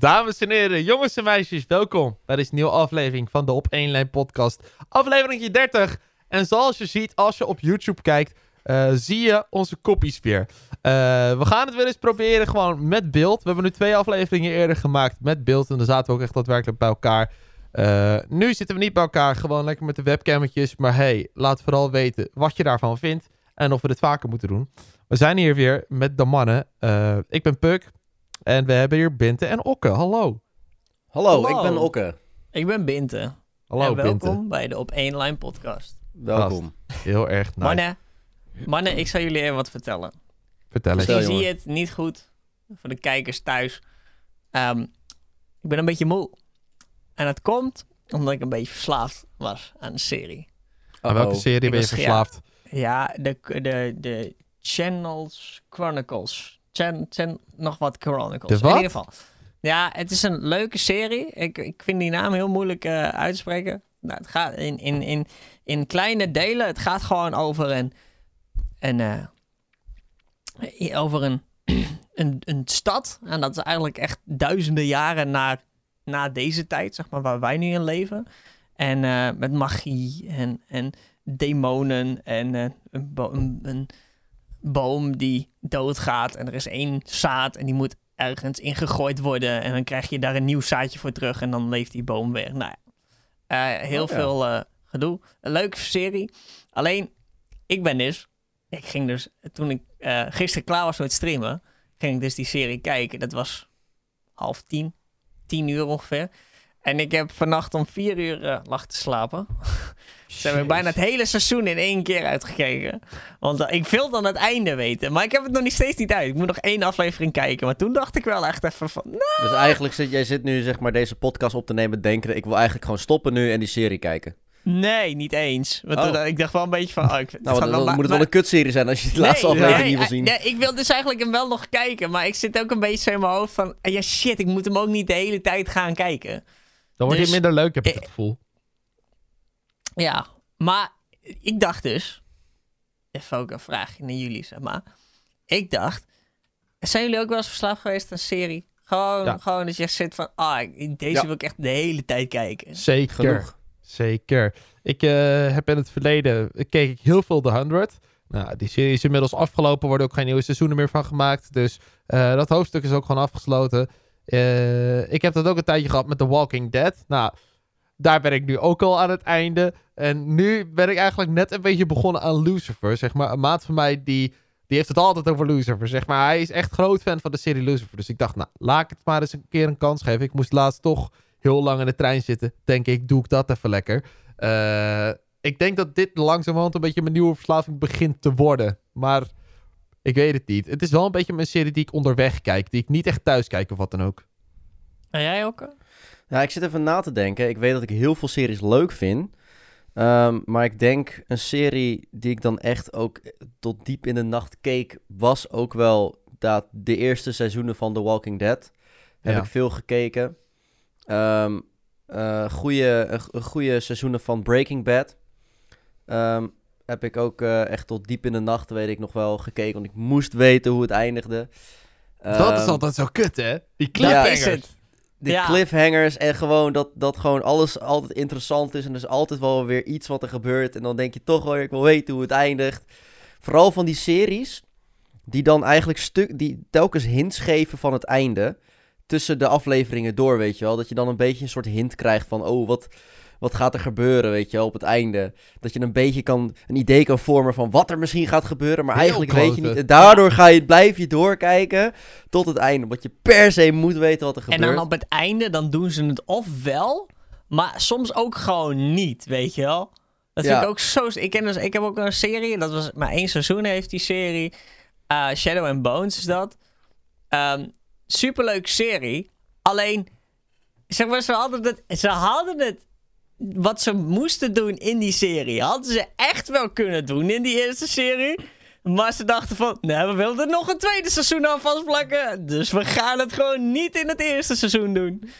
Dames en heren, jongens en meisjes, welkom bij deze nieuwe aflevering van de Op 1 Lijn podcast. Aflevering 30. En zoals je ziet, als je op YouTube kijkt, uh, zie je onze koppies weer. Uh, we gaan het weer eens proberen gewoon met beeld. We hebben nu twee afleveringen eerder gemaakt met beeld. En dan zaten we ook echt daadwerkelijk bij elkaar. Uh, nu zitten we niet bij elkaar, gewoon lekker met de webcammetjes. Maar hey, laat vooral weten wat je daarvan vindt. En of we dit vaker moeten doen. We zijn hier weer met de mannen. ik ben Puk. En we hebben hier Binte en Okke. Hallo. Hallo, ik ben Okke. Ik ben Binte. Hallo, en welkom bij de Op 1 Line podcast. Welkom. Heel erg nice. Mannen, mannen, ik zal jullie even wat vertellen. Vertel eens. Misschien zie je het niet goed voor de kijkers thuis. Um, ik ben een beetje moe. En dat komt omdat ik een beetje verslaafd was aan de serie. Aan welke serie ben je verslaafd? Ja, de, de, de Channels Chronicles Chen, nog wat Chronicles. In ieder geval. Ja, het is een leuke serie. Ik, ik vind die naam heel moeilijk uh, uit te spreken. Nou, het gaat in, in, in, in kleine delen. Het gaat gewoon over een. een uh, over een, een, een stad. En dat is eigenlijk echt duizenden jaren na, na deze tijd, zeg maar, waar wij nu in leven. En uh, met magie en, en demonen en een, een boom die doodgaat en er is één zaad en die moet ergens ingegooid worden en dan krijg je daar een nieuw zaadje voor terug en dan leeft die boom weer. Nou ja, uh, heel oh, veel uh, gedoe. Een leuke serie. Alleen, ik ben dus, ik ging dus, toen ik uh, gisteren klaar was met streamen, ging ik dus die serie kijken. Dat was half tien, tien uur ongeveer. En ik heb vannacht om vier uur uh, lag te slapen. Ze hebben bijna het hele seizoen in één keer uitgekeken. Want uh, ik wil dan het einde weten. Maar ik heb het nog niet steeds niet uit. Ik moet nog één aflevering kijken. Maar toen dacht ik wel echt even van... Nou. Dus eigenlijk zit jij zit nu zeg maar deze podcast op te nemen denken... ik wil eigenlijk gewoon stoppen nu en die serie kijken. Nee, niet eens. Want oh. ik dacht wel een beetje van... Oh, ik, nou, dan, dan moet het wel een kutserie zijn als je de laatste aflevering niet wil zien. Nee, ik wil dus eigenlijk hem wel nog kijken. Maar ik zit ook een beetje in mijn hoofd van... Ja, shit, ik moet hem ook niet de hele tijd gaan kijken. Dan wordt dus, minder leuk, heb ik het gevoel. Ja, maar ik dacht dus... Even ook een vraagje naar jullie, zeg maar. Ik dacht... Zijn jullie ook wel eens verslaafd geweest aan een serie? Gewoon, gewoon dat je zit van... Ah, deze wil ik echt de hele tijd kijken. Zeker. Genoeg. Zeker. Ik uh, heb in het verleden... keek ik heel veel The 100... Nou, die serie is inmiddels afgelopen, worden ook geen nieuwe seizoenen meer van gemaakt. Dus uh, dat hoofdstuk is ook gewoon afgesloten. Uh, ik heb dat ook een tijdje gehad met The Walking Dead. Nou, daar ben ik nu ook al aan het einde. En nu ben ik eigenlijk net een beetje begonnen aan Lucifer. Zeg maar, een maat van mij die, die heeft het altijd over Lucifer. Zeg maar, hij is echt groot fan van de serie Lucifer. Dus ik dacht, nou, laat ik het maar eens een keer een kans geven. Ik moest laatst toch heel lang in de trein zitten. Denk ik, doe ik dat even lekker. Uh, ik denk dat dit langzamerhand een beetje mijn nieuwe verslaving begint te worden. Maar ik weet het niet. Het is wel een beetje mijn serie die ik onderweg kijk. Die ik niet echt thuis kijk of wat dan ook. En jij ook? Ja, ik zit even na te denken. Ik weet dat ik heel veel series leuk vind. Um, maar ik denk een serie die ik dan echt ook tot diep in de nacht keek, was ook wel dat de eerste seizoenen van The Walking Dead. Heb ik veel gekeken. Um, uh, goede, uh, goede seizoenen van Breaking Bad. Um, heb ik ook uh, echt tot diep in de nacht, weet ik nog wel, gekeken. Want ik moest weten hoe het eindigde. Dat is altijd zo kut, hè? Die cliffhangers. Ja, die ja. cliffhangers en gewoon dat, dat gewoon alles altijd interessant is. En er is altijd wel weer iets wat er gebeurt. En dan denk je toch wel, ik wil weten hoe het eindigt. Vooral van die series die dan eigenlijk stuk, die telkens hints geven van het einde. Tussen de afleveringen door, weet je wel. Dat je dan een beetje een soort hint krijgt van, oh, wat, wat gaat er gebeuren, weet je wel, op het einde. Dat je een beetje kan, een idee kan vormen van wat er misschien gaat gebeuren, maar eigenlijk weet je niet. En daardoor ga je, blijf je doorkijken tot het einde, omdat je per se moet weten wat er gebeurt. En dan op het einde, dan doen ze het of wel, maar soms ook gewoon niet, weet je wel. Dat vind ik ook zo... Ik, ken dus, ik heb ook een serie, dat was maar één seizoen heeft die serie. Uh, Shadow and Bones is dat. Um, superleuke serie. Alleen, zeg maar, ze hadden het, ze hadden het wat ze moesten doen in die serie. Hadden ze echt wel kunnen doen in die eerste serie. Maar ze dachten van, nee, we willen er nog een tweede seizoen aan vastplakken. Dus we gaan het gewoon niet in het eerste seizoen doen.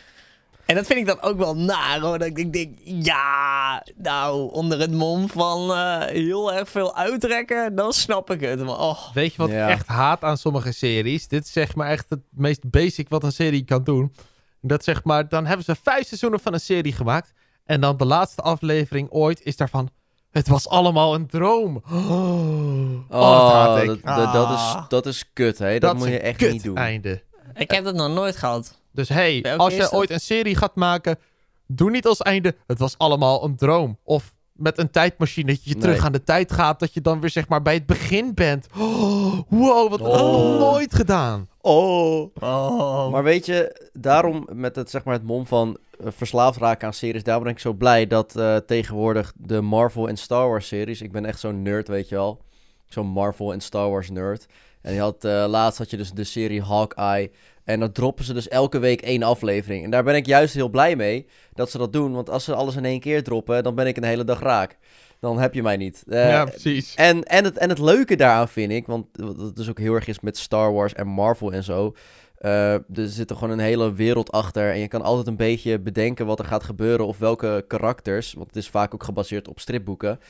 En dat vind ik dan ook wel naar, hoor. Dat ik denk, ja, nou, onder het mom van uh, heel erg veel uitrekken, dan snap ik het. Maar, oh. Weet je wat ik echt haat aan sommige series? Dit is zeg maar echt het meest basic wat een serie kan doen. Dat zeg maar, dan hebben ze vijf seizoenen van een serie gemaakt. En dan de laatste aflevering ooit is daarvan... Het was allemaal een droom. Oh, dat ik. dat, dat, dat is, Ah. dat is kut, hè. Dat, moet je echt kut niet doen. einde. Ik heb dat nog nooit gehad. Dus hey, als je ooit een serie gaat maken, doe niet als einde. Het was allemaal een droom. Of met een tijdmachine dat je Nee. terug aan de tijd gaat, dat je dan weer zeg maar bij het begin bent. Oh, wow, wat heb ik Oh. nog nooit gedaan. Oh. Oh. Maar weet je, daarom met het, zeg maar, het mom van verslaafd raken aan series, daarom ben ik zo blij dat eh, tegenwoordig de Marvel en Star Wars series, ik ben echt zo'n nerd, weet je wel, zo'n Marvel en Star Wars nerd. En je had, eh, laatst had je dus de serie Hawkeye en dan droppen ze dus elke week één aflevering. En daar ben ik juist heel blij mee dat ze dat doen, want als ze alles in één keer droppen, dan ben ik een hele dag raak. Dan heb je mij niet. Eh, ja, precies. en, en, het, en het leuke daaraan vind ik, want wat het dus ook heel erg is met Star Wars en Marvel en zo. Eh, er zit er gewoon een hele wereld achter. En je kan altijd een beetje bedenken wat er gaat gebeuren. Of welke karakters, want het is vaak ook gebaseerd op stripboeken.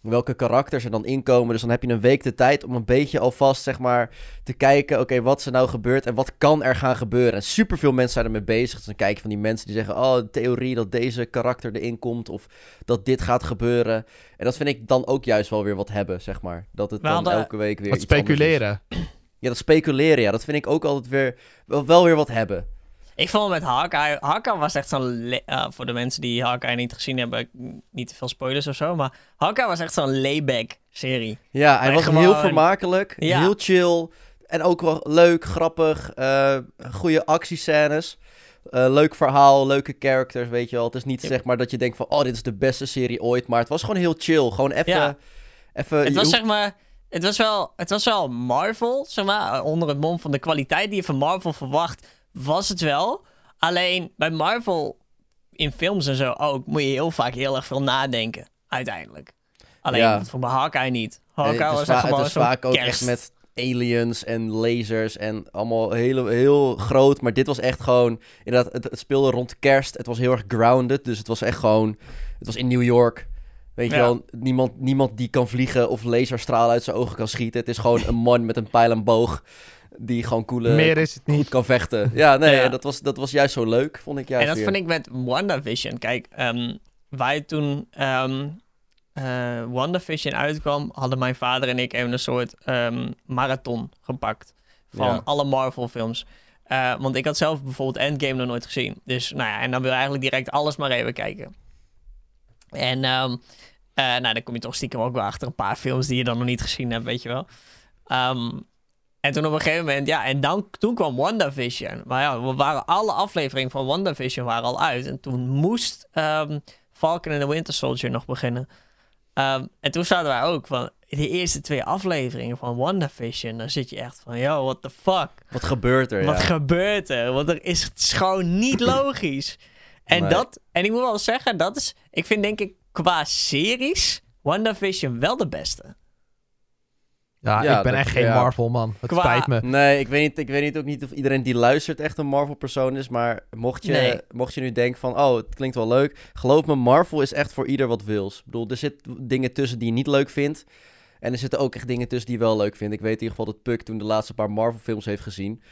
Welke karakters er dan inkomen. Dus dan heb je een week de tijd om een beetje alvast zeg maar te kijken. Oké, wat is er nou gebeurd en wat kan er gaan gebeuren? En superveel mensen zijn ermee bezig. Dus dan kijk je van die mensen die zeggen: Oh, de theorie dat deze karakter erin komt. Of dat dit gaat gebeuren. En dat vind ik dan ook juist wel weer wat hebben, zeg maar. Dat het We dan elke week weer. Wat iets anders is. Ja, dat speculeren, ja. Dat vind ik ook altijd weer. Wel, wel weer wat hebben. Ik vond met Hawkeye... Hawkeye was echt zo'n... eh, voor de mensen die Hawkeye niet gezien hebben, niet te veel spoilers of zo, maar Hawkeye was echt zo'n layback serie. Ja, hij Maar was gewoon- heel vermakelijk. Ja. Heel chill. En ook wel leuk, grappig. eh goede actiescènes. eh, leuk verhaal, leuke characters, weet je wel. Het is niet zeg maar dat je denkt van... Oh, dit is de beste serie ooit. Maar het was gewoon heel chill. Gewoon even... Ja. even Het was hoeft- zeg maar... Het was, wel, het was wel Marvel, zeg maar. Onder het mom van de kwaliteit die je van Marvel verwacht, was het wel. Alleen bij Marvel, in films en zo ook, moet je heel vaak heel erg veel nadenken. Uiteindelijk. Alleen Ja. voor mijn Hawkeye niet. Nee, Hawkeye het was gewoon het is vaak ook kerst. echt met aliens en lasers en allemaal heel, heel groot. Maar dit was echt gewoon, inderdaad, het, het speelde rond kerst. Het was heel erg grounded, dus het was echt gewoon, het was in New York. Weet je Ja. wel, niemand, niemand die kan vliegen of laserstralen uit zijn ogen kan schieten. Het is gewoon een man met een pijl en boog die gewoon coole, Meer is het goed niet. kan vechten. Ja, nee, Ja. Dat, was, dat was juist zo leuk, vond ik juist En dat weer. vind ik met WandaVision. Kijk, ehm wij toen ehm eh, WandaVision uitkwam, hadden mijn vader en ik even een soort ehm, marathon gepakt van Ja. alle Marvel films. Eh, want ik had zelf bijvoorbeeld Endgame nog nooit gezien. Dus nou ja, en dan wil je eigenlijk direct alles maar even kijken. En ehm, eh, nou, dan kom je toch stiekem ook wel achter een paar films die je dan nog niet gezien hebt, weet je wel. Ehm, en toen op een gegeven moment, ja, en dan, toen kwam WandaVision. Maar ja, we waren alle afleveringen van WandaVision waren al uit. En toen moest ehm, Falcon and the Winter Soldier nog beginnen. En toen zaten wij ook van, de eerste twee afleveringen van WandaVision, dan zit je echt van, yo, what the fuck? Wat gebeurt er, Wat ja. gebeurt er? Want er is, het is gewoon niet logisch. En Nee. dat, en ik moet wel zeggen, dat is, ik vind denk ik qua series, WandaVision wel de beste. Ja, Ja, ik ben dat- echt geen ja. Marvel, man. Het Qua- spijt me. Nee, ik weet, niet, ik weet niet ook niet of iedereen die luistert echt een Marvel-persoon is. Maar mocht je, Nee. mocht je nu denken van, oh, het klinkt wel leuk. Geloof me, Marvel is echt voor ieder wat wils. Ik bedoel, er zitten dingen tussen die je niet leuk vindt. En er zitten ook echt dingen tussen die je wel leuk vindt. Ik weet in ieder geval dat Puck toen de laatste paar Marvel-films heeft gezien.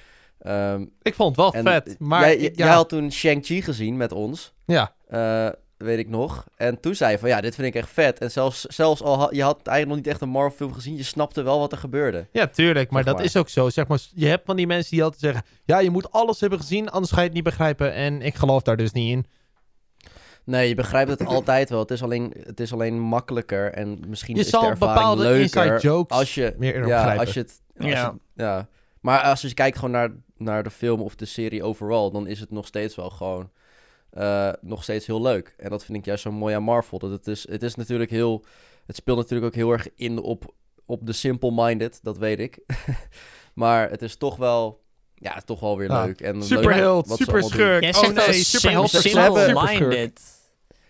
Ehm, Ik vond het wel en vet. Maar jij, jij had toen Shang-Chi gezien met ons. ja, eh, weet ik nog. En toen zei je van, ja, dit vind ik echt vet. En zelfs, zelfs al had je had eigenlijk nog niet echt een Marvel-film gezien, je snapte wel wat er gebeurde. ja, tuurlijk. Maar dat is ook zo. Zeg maar, je hebt van die mensen die altijd zeggen... Ja, je moet alles hebben gezien, anders ga je het niet begrijpen. En ik geloof daar dus niet in. Nee, je begrijpt het altijd wel. Het is alleen, het is alleen makkelijker en misschien Je is zal de ervaring bepaalde leuker inside jokes als je, meer ja, begrijpen. als je het, als Ja. je- ja. Maar als je kijkt gewoon naar, naar de film of de serie overal, dan is het nog steeds wel gewoon eh, nog steeds heel leuk. En dat vind ik juist zo mooi aan Marvel. Dat het is, het is natuurlijk heel, het speelt natuurlijk ook heel erg in op, op de simple-minded, dat weet ik. maar het is toch wel, ja, toch wel weer Ja. leuk. En leuk Superheld, wat ze super allemaal doen. schurk. Jij Oh zegt nee, al superheld. simple-minded.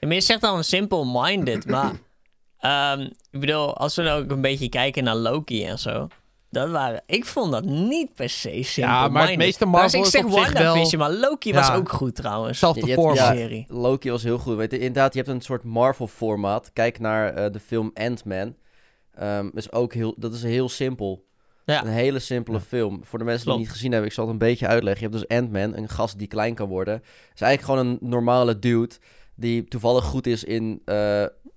Ja, maar je zegt dan simple-minded, maar... ehm, ik bedoel, als we nou ook een beetje kijken naar Loki en zo... Dat waren, ik vond dat niet per se simple-minded. maar het meeste Marvel ik is zeg op zich wel- WandaVision, maar Loki was Ja. ook goed trouwens. Zelfde Je- je hebt- format. ja, serie. Loki was heel goed. Weet je, inderdaad, je hebt een soort Marvel-formaat. Kijk naar eh, de film Ant-Man. Ehm, is ook heel, dat is heel simpel. Ja. Een hele simpele Ja. film. Voor de mensen die het niet gezien hebben, ik zal het een beetje uitleggen. Je hebt dus Ant-Man, een gast die klein kan worden. Is eigenlijk gewoon een normale dude die toevallig goed is in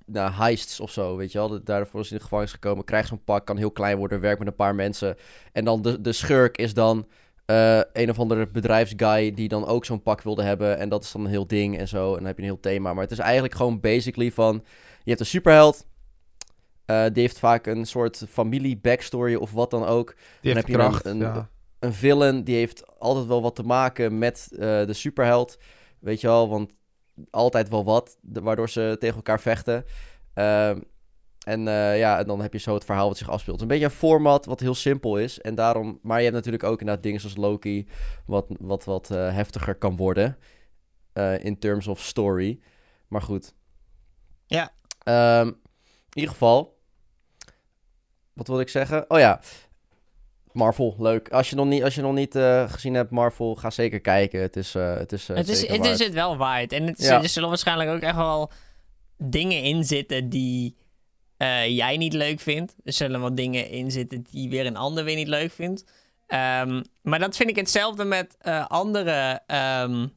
nou, heists of zo, weet je wel. Daarvoor is hij in de gevangenis gekomen, krijgt zo'n pak, kan heel klein worden, werkt met een paar mensen. En dan de, de schurk is dan eh, een of andere bedrijfsguy die dan ook zo'n pak wilde hebben. En dat is dan een heel ding en zo. En dan heb je een heel thema. Maar het is eigenlijk gewoon basically van... Je hebt een superheld. eh, die heeft vaak een soort familie backstory of wat dan ook. Die heeft heb je kracht. een- een- ja. Een villain die heeft altijd wel wat te maken met de superheld. Weet je wel, want altijd wel wat. waardoor ze tegen elkaar vechten. Ehm, en eh, ja, en dan heb je zo het verhaal wat zich afspeelt. Een beetje een format wat heel simpel is. En daarom, maar je hebt natuurlijk ook inderdaad dingen zoals Loki, wat wat, wat eh, heftiger kan worden. eh, in terms of story. Maar goed. Ja. Ehm, in ieder geval. Wat wilde ik zeggen? Oh ja. Marvel, leuk. Als je nog niet, als je nog niet eh, gezien hebt, Marvel, ga zeker kijken. Het is, eh, het is, eh, het, is, het waard. is het wel waard. En het Ja. er zullen waarschijnlijk ook echt wel dingen in zitten die jij niet leuk vindt. Er zullen wel dingen in zitten die weer een ander weer niet leuk vindt. Ehm, maar dat vind ik hetzelfde met andere, ehm,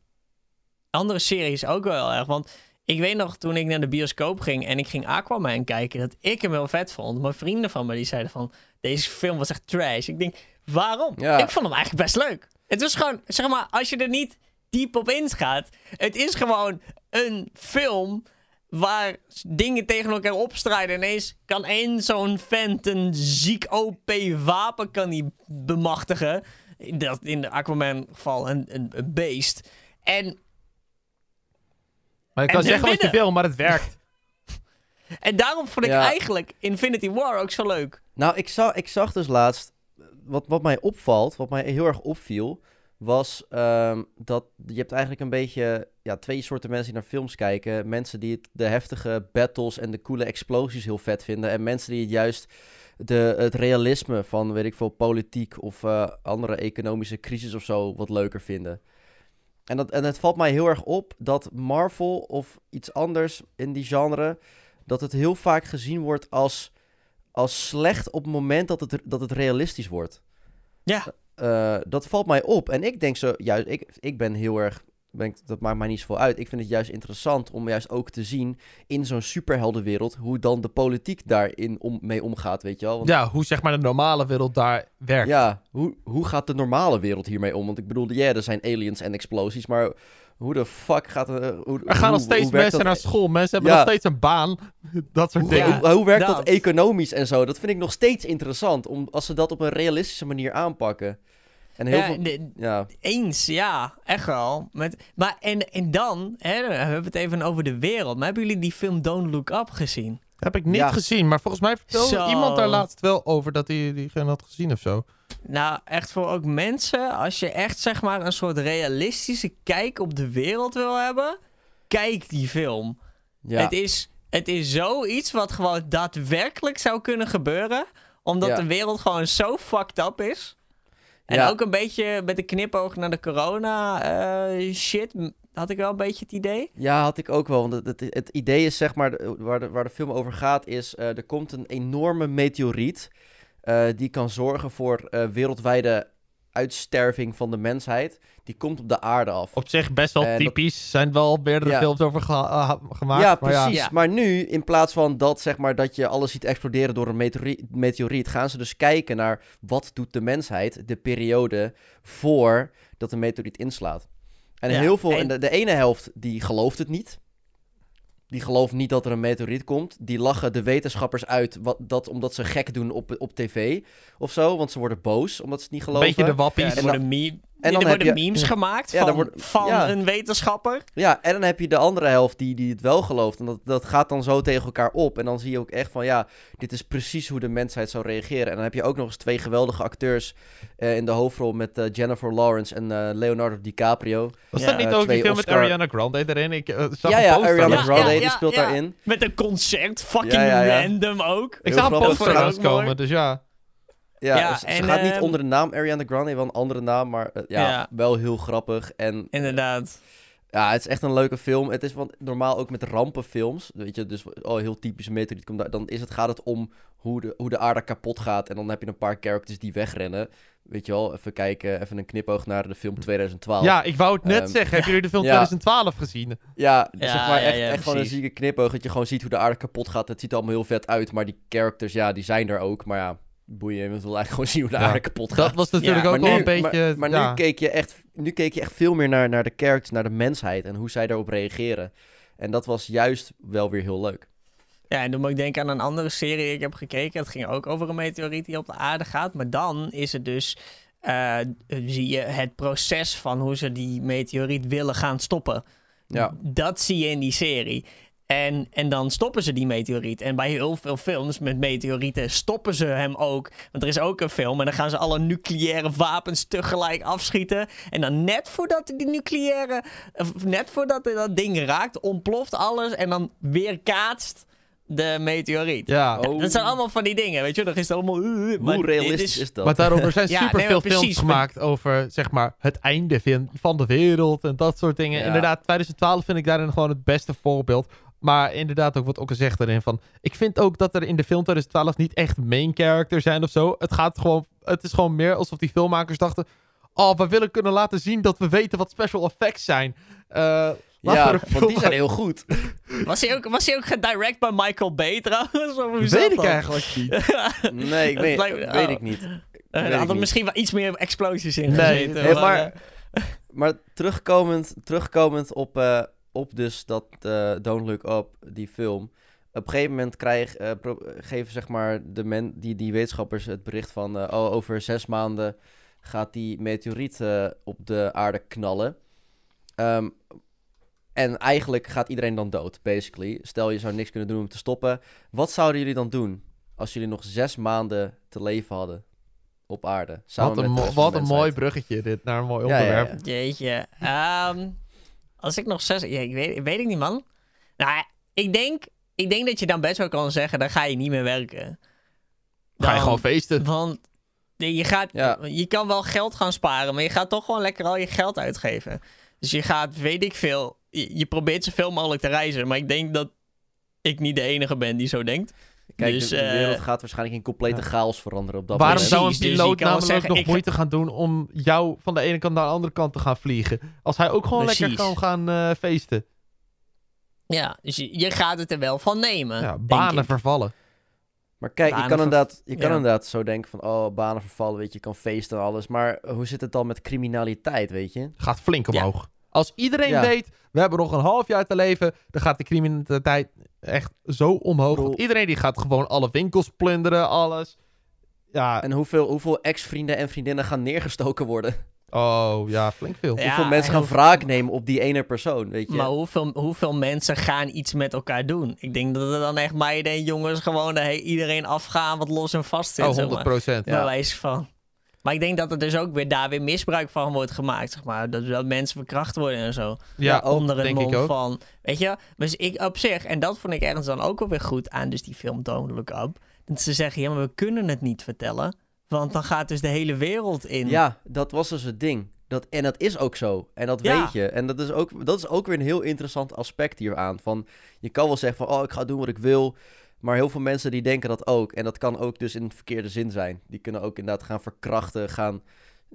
andere series ook wel erg. Want ik weet nog toen ik naar de bioscoop ging en ik ging Aquaman kijken, dat ik hem heel vet vond. Maar vrienden van me die zeiden van, deze film was echt trash. Ik denk, waarom? Ja. Ik vond hem eigenlijk best leuk. Het was gewoon, zeg maar, als je er niet diep op ingaat. Het is gewoon een film waar dingen tegen elkaar opstrijden. Ineens kan één zo'n vent een ziek OP wapen kan die bemachtigen. Dat in de Aquaman geval een, een, een beest. En, Maar je kan ze zeggen wat je wil, maar het werkt. En daarom vond ik Ja. eigenlijk Infinity War ook zo leuk. Nou, ik zag, ik zag dus laatst. Wat, wat mij opvalt, wat mij heel erg opviel. Was ehm, dat je hebt eigenlijk een beetje ja, twee soorten mensen die naar films kijken. Mensen die het, de heftige battles en de coole explosies heel vet vinden. En mensen die het juist de, het realisme van, weet ik veel, politiek of eh, andere economische crisis of zo wat leuker vinden. En, dat, en het valt mij heel erg op dat Marvel of iets anders in die genre, dat het heel vaak gezien wordt als, als slecht op het moment dat het, dat het realistisch wordt. Ja. Eh, dat valt mij op. En ik denk zo, juist, ik, ik ben heel erg, ben ik, dat maakt mij niet zoveel uit. Ik vind het juist interessant om juist ook te zien in zo'n superheldenwereld hoe dan de politiek daarin om, mee omgaat, weet je wel. Want, Ja, hoe zeg maar de normale wereld daar werkt. ja, hoe, hoe gaat de normale wereld hiermee om? Want ik bedoel, ja, er zijn aliens en explosies, maar hoe de fuck gaat er... Hoe, Er gaan nog steeds mensen dat- naar school. Mensen hebben Ja. nog steeds een baan. Dat soort Hoe, dingen. Ja, hoe, hoe werkt dat. dat. economisch en zo? Dat vind ik nog steeds interessant, om, als ze dat op een realistische manier aanpakken. En heel Ja, veel... de- Ja, Eens, ja, echt wel. Met, maar en, en dan, hè, dan hebben we het even over de wereld. Maar hebben jullie die film Don't Look Up gezien? Heb ik niet Ja. gezien. Maar volgens mij vertelde Zo. iemand daar laatst wel over dat hij diegene had gezien of zo. Nou, echt voor ook mensen, als je echt zeg maar een soort realistische kijk op de wereld wil hebben, kijk die film. ja. Het, is, het is zoiets wat gewoon daadwerkelijk zou kunnen gebeuren, omdat Ja. de wereld gewoon zo fucked up is. En Ja. ook een beetje met de knipoog naar de corona eh, shit, had ik wel een beetje het idee. Ja, had ik ook wel. Want het, het, het idee is, zeg maar, waar de, waar de film over gaat, is eh, er komt een enorme meteoriet. Eh, die kan zorgen voor eh, wereldwijde uitsterving van de mensheid. Die komt op de aarde af. Op zich best wel En dat- typisch. zijn wel meerdere Ja. films over ah, gemaakt. ja, maar precies. Ja. Maar nu, in plaats van dat, zeg maar, dat je alles ziet exploderen door een meteori- meteoriet, gaan ze dus kijken naar wat doet de mensheid de periode voor dat de meteoriet inslaat. En Ja, heel veel, en- en de, de ene helft die gelooft het niet. Die gelooft niet dat er een meteoriet komt. Die lachen de wetenschappers uit wat, dat, omdat ze gek doen op, op tv of zo. Want ze worden boos omdat ze het niet Een geloven. beetje de Ja, wappies. En worden, meme- en dan er heb worden je- memes gemaakt Ja, van, wordt- van ja. een wetenschapper. Ja, en dan heb je de andere helft die, die het wel gelooft. En dat, dat gaat dan zo tegen elkaar op. En dan zie je ook echt van, ja, dit is precies hoe de mensheid zou reageren. En dan heb je ook nog eens twee geweldige acteurs eh, in de hoofdrol met eh, Jennifer Lawrence en eh, Leonardo DiCaprio. Was Ja, dat niet ook die film met Ariana Grande erin? Ik zag ja, ja, poster. Ariana Ja, Grande, ja, die ja, speelt ja. daarin. Met een concert, fucking Ja, ja, ja. random ook. Ik Heel zag een poster langskomen, mooi. dus ja. Ja, Ja, ze, ze en, gaat niet ehm, onder de naam Ariana Grande, wel een andere naam. Maar eh, ja, Ja. wel heel grappig. En Inderdaad. Ja, het is echt een leuke film. Het is want normaal ook met rampenfilms, weet je, dus oh, heel typische meteoriet komt daar, dan is het, gaat het om hoe de, hoe de aarde kapot gaat en dan heb je een paar characters die wegrennen. Weet je wel, even kijken, even een knipoog naar de film 2012. Ja, ik wou het net Ehm, zeggen. Hebben jullie de film ja. 2012 gezien? Ja, Ja, zeg maar ja, echt, ja, echt gewoon een zieke knipoog. Dat je gewoon ziet hoe de aarde kapot gaat. Het ziet er allemaal heel vet uit. Maar die characters, ja, die zijn er ook. Maar ja, boeien. Je wil eigenlijk gewoon zien hoe de Ja, aarde kapot gaat. Dat was natuurlijk Ja, ook wel een beetje... maar, maar ja. nu, keek je echt, nu keek je echt veel meer naar, naar de characters, naar de mensheid. En hoe zij daarop reageren. En dat was juist wel weer heel leuk. Ja, en dan moet ik denken aan een andere serie die ik heb gekeken. Het ging ook over een meteoriet die op de aarde gaat. Maar dan is het dus... eh, zie je het proces van hoe ze die meteoriet willen gaan stoppen. Ja. Dat zie je in die serie. En, en dan stoppen ze die meteoriet. En bij heel veel films met meteorieten stoppen ze hem ook. Want er is ook een film en dan gaan ze alle nucleaire wapens tegelijk afschieten. En dan net voordat die nucleaire... of net voordat dat ding raakt, ontploft alles. En dan weerkaatst de meteoriet. Ja, Oh. Dat zijn allemaal van die dingen, weet je. Dan is het allemaal... uh, Hoe realistisch is, dat? maar daarom er zijn Ja, super nee, veel precies, films maar- gemaakt over, zeg maar, het einde van- van de wereld en dat soort dingen. Ja. Inderdaad, 2012 vind ik daarin gewoon het beste voorbeeld. Maar inderdaad ook wat Okke zegt erin van... Ik vind ook dat er in de film 2012 niet echt main characters zijn of zo. Het gaat gewoon... Het is gewoon meer alsof die filmmakers dachten... Oh, we willen kunnen laten zien dat we weten wat special effects zijn. Eh ja, want die zijn heel goed. Was hij ook, was hij ook gedirect bij Michael Bay trouwens? Of Dat weet ik dat? eigenlijk niet. Nee, ik weet, lijkt- weet oh. ik niet. Eh, Weet er hadden niet. misschien wel iets meer explosies in Nee, gezeten. nee, maar- Maar terugkomend, terugkomend op, eh, op dus dat eh, Don't Look Up, die film. Op een gegeven moment krijg, eh, pro- geven zeg maar de men, die, die wetenschappers het bericht van... eh, oh, over zes maanden gaat die meteoriet eh, op de aarde knallen. Ehm, en eigenlijk gaat iedereen dan dood, basically. Stel, je zou niks kunnen doen om te stoppen. Wat zouden jullie dan doen als jullie nog zes maanden te leven hadden op aarde? Samen Wat een, met wat een mooi bruggetje dit, naar een mooi Ja, ja, onderwerp. ja. Jeetje. Ehm, als ik nog zes... Ja, ik weet, weet ik niet, man. Nou, ik denk, ik denk dat je dan best wel kan zeggen... dan ga je niet meer werken. Ga je Dan- gewoon feesten. Want je, gaat, Ja. je kan wel geld gaan sparen... maar je gaat toch gewoon lekker al je geld uitgeven. Dus je gaat, weet ik veel... Je, je probeert zoveel mogelijk te reizen. Maar ik denk dat ik niet de enige ben die zo denkt. Kijk, Dus, de, de eh, wereld gaat waarschijnlijk in complete chaos veranderen op dat Waarom Precies, zou een dus piloot wel namelijk zeggen, nog moeite gaan doen om jou van de ene kant naar de andere kant te gaan vliegen? Als hij ook gewoon lekker kan gaan eh, feesten. Ja, dus je, je gaat het er wel van nemen. Ja, banen vervallen. Maar kijk, je kan, ver- inderdaad, je kan ja. inderdaad zo denken van... Oh, banen vervallen, weet je, je kan feesten en alles. Maar hoe zit het dan met criminaliteit, weet je? Gaat flink Ja. omhoog. Als iedereen Ja. weet, we hebben nog een half jaar te leven, dan gaat de criminaliteit echt zo omhoog. Iedereen die gaat gewoon alle winkels plunderen, alles. Ja, En hoeveel, hoeveel ex-vrienden en vriendinnen gaan neergestoken worden? oh ja, flink veel. Ja, hoeveel mensen gaan wraak nemen op die ene persoon, weet je? Maar hoeveel, hoeveel mensen gaan iets met elkaar doen? Ik denk dat er dan echt meiden en jongens gewoon iedereen afgaan wat los en vast zit. Oh, zeg 100 maar. procent. Wijze van. Maar ik denk dat er dus ook weer daar weer misbruik van wordt gemaakt, zeg maar. Dat, dat mensen verkracht worden en zo. Ja, onder ik ook. van... Weet je, dus ik op zich... En dat vond ik ergens dan ook wel weer goed aan dus die film Don't Look Up. Dat ze zeggen, ja, maar we kunnen het niet vertellen. Want dan gaat dus de hele wereld in. Ja, dat was dus het ding. Dat, en dat is ook zo. En dat Ja. weet je. En dat is, ook, dat is ook weer een heel interessant aspect hieraan. Van, je kan wel zeggen van, oh, ik ga doen wat ik wil. Maar heel veel mensen die denken dat ook. En dat kan ook dus in verkeerde zin zijn. Die kunnen ook inderdaad gaan verkrachten, gaan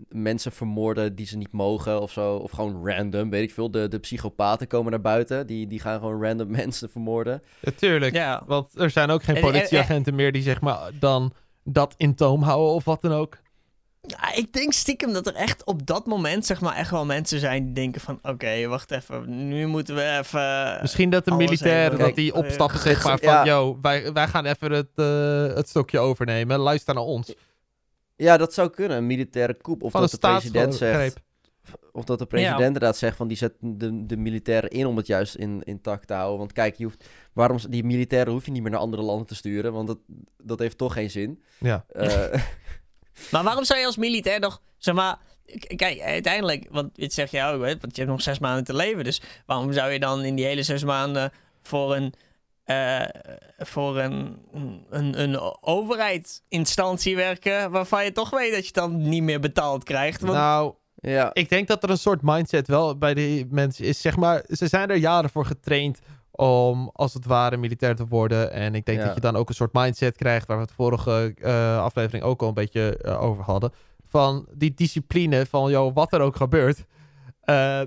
mensen vermoorden die ze niet mogen of zo. Of gewoon random, weet ik veel. De, de psychopaten komen naar buiten. Die, die gaan gewoon random mensen vermoorden. Natuurlijk. Ja. Want er zijn ook geen En- en- politieagenten meer die zeg maar dan dat in toom houden of wat dan ook. Ja, ik denk stiekem dat er echt op dat moment zeg maar echt wel mensen zijn die denken van... Oké, wacht even, nu moeten we even... Misschien dat de militairen dat die eh, opstappen zeg maar van... ja. Yo, wij, wij gaan even het, eh, het stokje overnemen. Luister naar ons. Ja, dat zou kunnen. Een militaire coup. Of Van dat de president zegt... Of dat de president Ja. inderdaad zegt van die zet de, de militairen in om het juist in, intact te houden. Want kijk, je hoeft, waarom, die militairen hoef je niet meer naar andere landen te sturen, want dat, dat heeft toch geen zin. Ja. Eh, Maar waarom zou je als militair nog, zeg maar, kijk, uiteindelijk, want dit zeg je ook, hè, want je hebt nog zes maanden te leven, dus waarom zou je dan in die hele zes maanden voor een, eh, voor een, een, een overheidsinstantie werken waarvan je toch weet dat je dan niet meer betaald krijgt? Want, Nou, Ja, Ik denk dat er een soort mindset wel bij die mensen is. Zeg maar, ze zijn er jaren voor getraind om als het ware militair te worden. En ik denk Ja. dat je dan ook een soort mindset krijgt, waar we het vorige eh, aflevering ook al een beetje eh, over hadden. Van die discipline van, joh, wat er ook gebeurt, eh,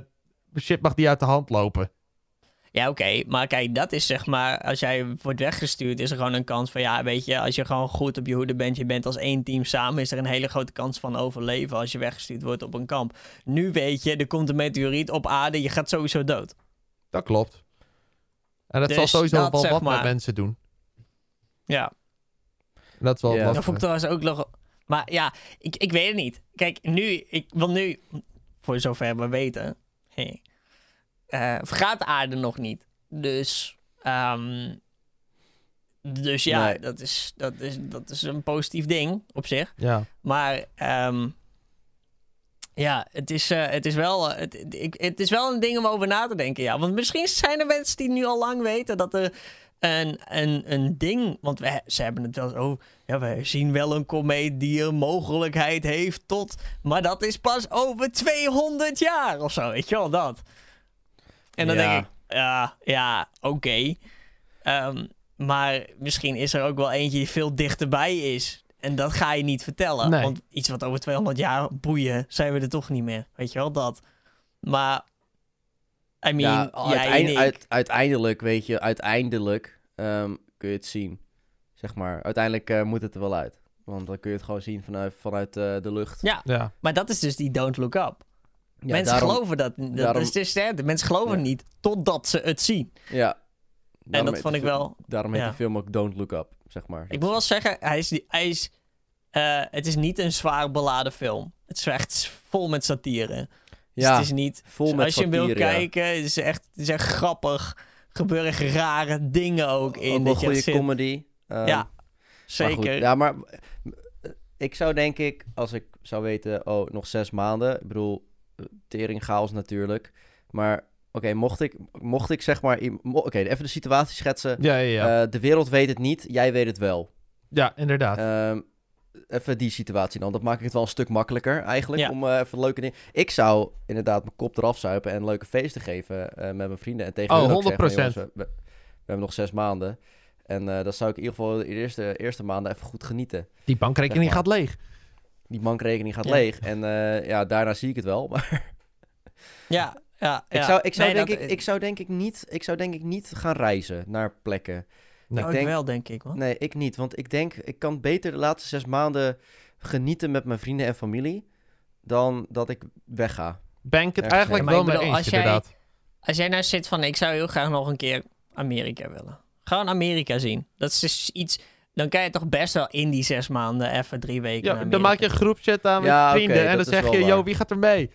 shit mag niet uit de hand lopen. Ja, oké. Maar kijk, dat is zeg maar... Als jij wordt weggestuurd, is er gewoon een kans van... Ja, weet je, als je gewoon goed op je hoede bent... Je bent als één team samen... Is er een hele grote kans van overleven... Als je weggestuurd wordt op een kamp. Nu weet je, er komt een meteoriet op aarde... Je gaat sowieso dood. Dat klopt. En dat Dus zal sowieso dat, wel wat met mensen doen. Ja. Dat is wel Ja. lastig. Dat vond ik trouwens ook nog... Maar ja, ik, ik weet het niet. Kijk, nu... Ik wil nu... Voor zover we weten... Hey, eh, vergaat de aarde nog niet. Dus... ehm, dus ja, Nee. dat, is, dat, is, dat is een positief ding op zich. Ja. Maar ehm, ja, het is, eh, het, is wel, eh, het, ik, het is wel een ding om over na te denken. Ja. Want misschien zijn er mensen die nu al lang weten dat er een, een, een ding. Want we, ze hebben het wel over. Ja, we zien wel een komeet die een mogelijkheid heeft tot. Maar dat is pas over 200 jaar of zo. Weet je wel dat? En dan Ja. denk ik, ja, ja, oké. Ehm, maar misschien is er ook wel eentje die veel dichterbij is. En dat ga je niet vertellen. Nee. Want iets wat over 200 jaar boeien, zijn we er toch niet meer. Weet je wel dat? Maar, I mean, ja en uit- uiteindelijk, weet je, uiteindelijk ehm, kun je het zien. Zeg maar, uiteindelijk eh, moet het er wel uit. Want dan kun je het gewoon zien vanuit, vanuit eh, de lucht. Ja, Ja. maar dat is dus die don't look up. Ja, mensen daarom- geloven dat. dat daarom- is dus, hè, de mensen geloven Ja. niet totdat ze het zien. Ja. Daarom dat heet vond ik wel- Daarom heet ja. de film ook Don't Look Up, zeg maar. Ik moet wel zeggen, hij is, die- hij is, eh, het is niet een zwaar beladen film. Het is echt vol met satire. Dus ja, het is niet... vol met als je wil ja. kijken, het is, echt, het is echt grappig. Gebeuren rare dingen ook in. Ook dat je goede zit- comedy. ehm, Ja, maar zeker. goed. Ja, maar eh, ik zou denk ik, als ik zou weten, oh, nog zes maanden. Ik bedoel, eh, tering chaos natuurlijk. Maar oké, mocht, ik, mocht ik zeg maar... Oké, even de situatie schetsen. Ja, ja, ja. Eh, de wereld weet het niet, jij weet het wel. ja, inderdaad. Ehm, even die situatie dan. Dat maakt het wel een stuk makkelijker eigenlijk. Ja. Om eh, even leuke dingen. Ik zou inderdaad mijn kop eraf zuipen en leuke feesten geven eh, met mijn vrienden. En tegen Oh, hun ook zeggen, 100%. jongens, we, we- we hebben nog zes maanden. En eh dan zou ik in ieder geval de eerste, eerste maanden even goed genieten. Die bankrekening zeg gaat leeg. Die bankrekening gaat Ja. leeg. En eh, ja, daarna zie ik het wel. Maar ja, ja, ik, zou, ik, zou Nee, denk dat- ik, ik zou denk ik niet, ik zou denk ik niet gaan reizen naar plekken. Nee. Oh, ik ik denk- wel, denk ik. Man. Nee, ik niet. Want ik denk, ik kan beter de laatste zes maanden genieten met mijn vrienden en familie. Dan dat ik wegga. Ben ik het Ergens eigenlijk wel mee eens, als jij- inderdaad. Als jij nou zit van, ik zou heel graag nog een keer Amerika willen. Gewoon Amerika zien. Dat is dus iets... Dan kan je toch best wel in die zes maanden even drie weken naar Ja, dan maak je een groepchat aan met Ja, vrienden. en dan zeg je, waar. yo, wie gaat er mee?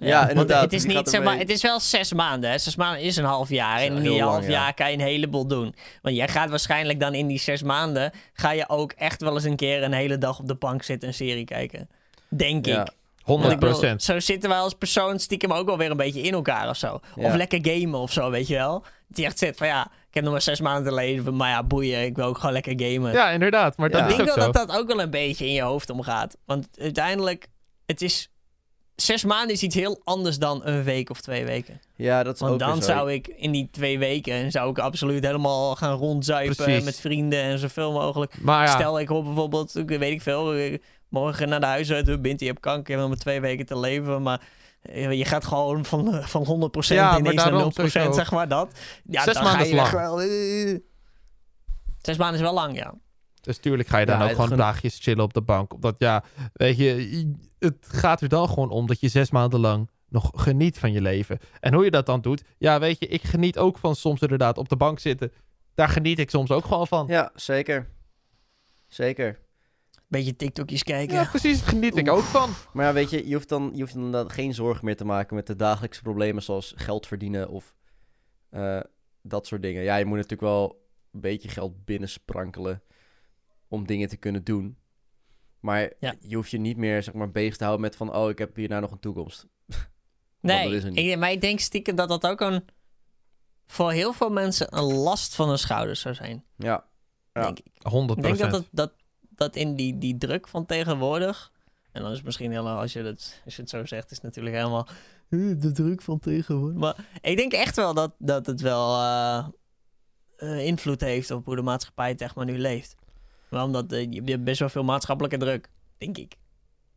Ja, inderdaad, Het is, niet, zeg maar, het is wel zes maanden. Hè. Zes maanden is een half jaar. En in die lang, half ja. jaar kan je een heleboel doen. Want jij gaat waarschijnlijk dan in die zes maanden... ga je ook echt wel eens een keer een hele dag op de bank zitten... een serie kijken. Denk Ja. ik. 100 Want ik bedoel, zo zitten wij als persoon stiekem ook wel weer een beetje in elkaar of zo. Ja. Of lekker gamen of zo, weet je wel. Die echt zit van ja, ik heb nog maar zes maanden te leven, maar ja, boeien, ik wil ook gewoon lekker gamen. Ja, inderdaad. Maar dat Ja. ik denk ook wel dat dat ook wel een beetje in je hoofd omgaat. Want uiteindelijk, het is... Zes maanden is iets heel anders dan een week of twee weken. Ja, dat is Want ook dan zou ik in die twee weken... zou ik absoluut helemaal gaan rondzuipen Precies. met vrienden en zoveel mogelijk. Maar ja, Stel, ik hoor bijvoorbeeld, weet ik veel, eh, morgen naar de huisarts, Bint, je hebt kanker, nog maar twee weken te leven, maar eh, je gaat gewoon van, eh, van 100% Ja, ineens naar 0%, daarom sowieso. zeg maar dat. Ja, Zes dan maanden ga je lang. wel... Zes maanden is wel lang, ja. Dus tuurlijk ga je dan Ja, ook gewoon geno- dagjes chillen op de bank. Omdat ja, weet je, het gaat er dan gewoon om dat je zes maanden lang nog geniet van je leven. En hoe je dat dan doet, ja, weet je, ik geniet ook van soms inderdaad op de bank zitten. Daar geniet ik soms ook gewoon van. Ja, zeker. Zeker. Beetje TikTokjes kijken. Ja, precies, geniet ik ook van. Maar ja, weet je, je hoeft dan, je hoeft dan geen zorgen meer te maken met de dagelijkse problemen zoals geld verdienen of eh, dat soort dingen. Ja, je moet natuurlijk wel een beetje geld binnensprankelen om dingen te kunnen doen. Maar Ja. je hoeft je niet meer zeg maar, bezig te houden met van, oh, ik heb hierna nog een toekomst. nee, dat is ik- maar ik denk stiekem dat dat ook een... voor heel veel mensen een last van hun schouders zou zijn, Ja, Ja. denk ik. 100 Ik denk dat, dat, dat, dat in die, die druk van tegenwoordig En dan is het misschien heel, als je, het, als je het zo zegt, is het natuurlijk helemaal "Eh, de druk van tegenwoordig. Maar ik denk echt wel dat, dat het wel eh, eh, invloed heeft op hoe de maatschappij zeg maar nu leeft. Maar omdat eh, je hebt best wel veel maatschappelijke druk, denk ik.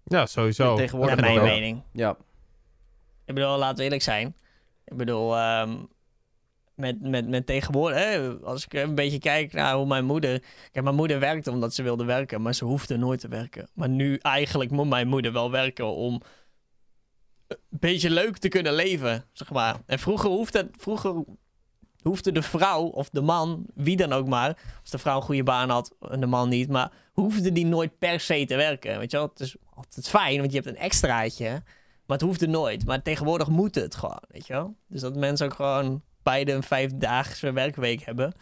Ja, sowieso. Tegenwoordig Naar mijn mening. Ja, Ik bedoel, laten we eerlijk zijn. Ik bedoel, ehm, met, met, met tegenwoordig, hè, als ik een beetje kijk naar hoe mijn moeder. Kijk, mijn moeder werkte omdat ze wilde werken, maar ze hoefde nooit te werken. Maar nu eigenlijk moet mijn moeder wel werken om een beetje leuk te kunnen leven, zeg maar. En vroeger hoefde, vroeger hoefde de vrouw of de man, wie dan ook maar, als de vrouw een goede baan had en de man niet, maar hoefde die nooit per se te werken. Weet je wel, het is altijd fijn, want je hebt een extraatje. Maar het hoefde nooit. Maar tegenwoordig moet het gewoon, weet je wel. Dus dat mensen ook gewoon beide een vijfdaagse werkweek hebben.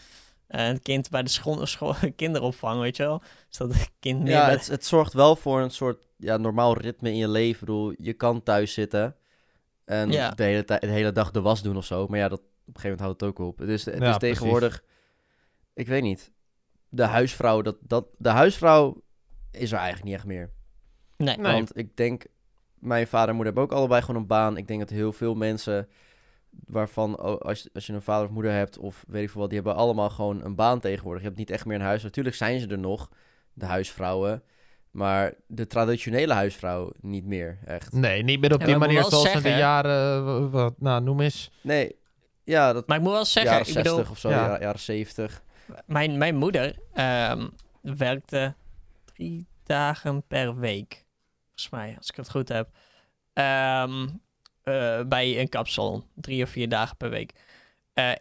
En het kind bij de school, school, kinderopvang, weet je wel. Dus dat het kind meer ja het, het zorgt wel voor een soort ja, normaal ritme in je leven. Ik bedoel, je kan thuis zitten en Ja. de, hele de hele dag de was doen of zo. Maar ja, dat, op een gegeven moment houdt het ook op. Dus het Ja, is tegenwoordig, ik weet niet, de huisvrouw, dat, dat, de huisvrouw is er eigenlijk niet echt meer. Nee. Nee. Want ik denk, mijn vader en moeder hebben ook allebei gewoon een baan. Ik denk dat heel veel mensen waarvan, als, als je een vader of moeder hebt of weet ik veel wat, die hebben allemaal gewoon een baan tegenwoordig. Je hebt niet echt meer een huis. Natuurlijk zijn ze er nog, de huisvrouwen. Maar de traditionele huisvrouw niet meer, echt. Nee, niet meer op die manier zoals in de jaren... eh, Wat, nou, noem eens. Nee, ja, dat Maar ik moet wel zeggen, jaren ik 60 bedoel, of zo, Ja. jaren, jaren 70. mijn, mijn moeder ehm, werkte drie dagen per week. Volgens mij, als ik het goed heb. Ehm, eh, bij een kapsalon. Drie of vier dagen per week. Eh,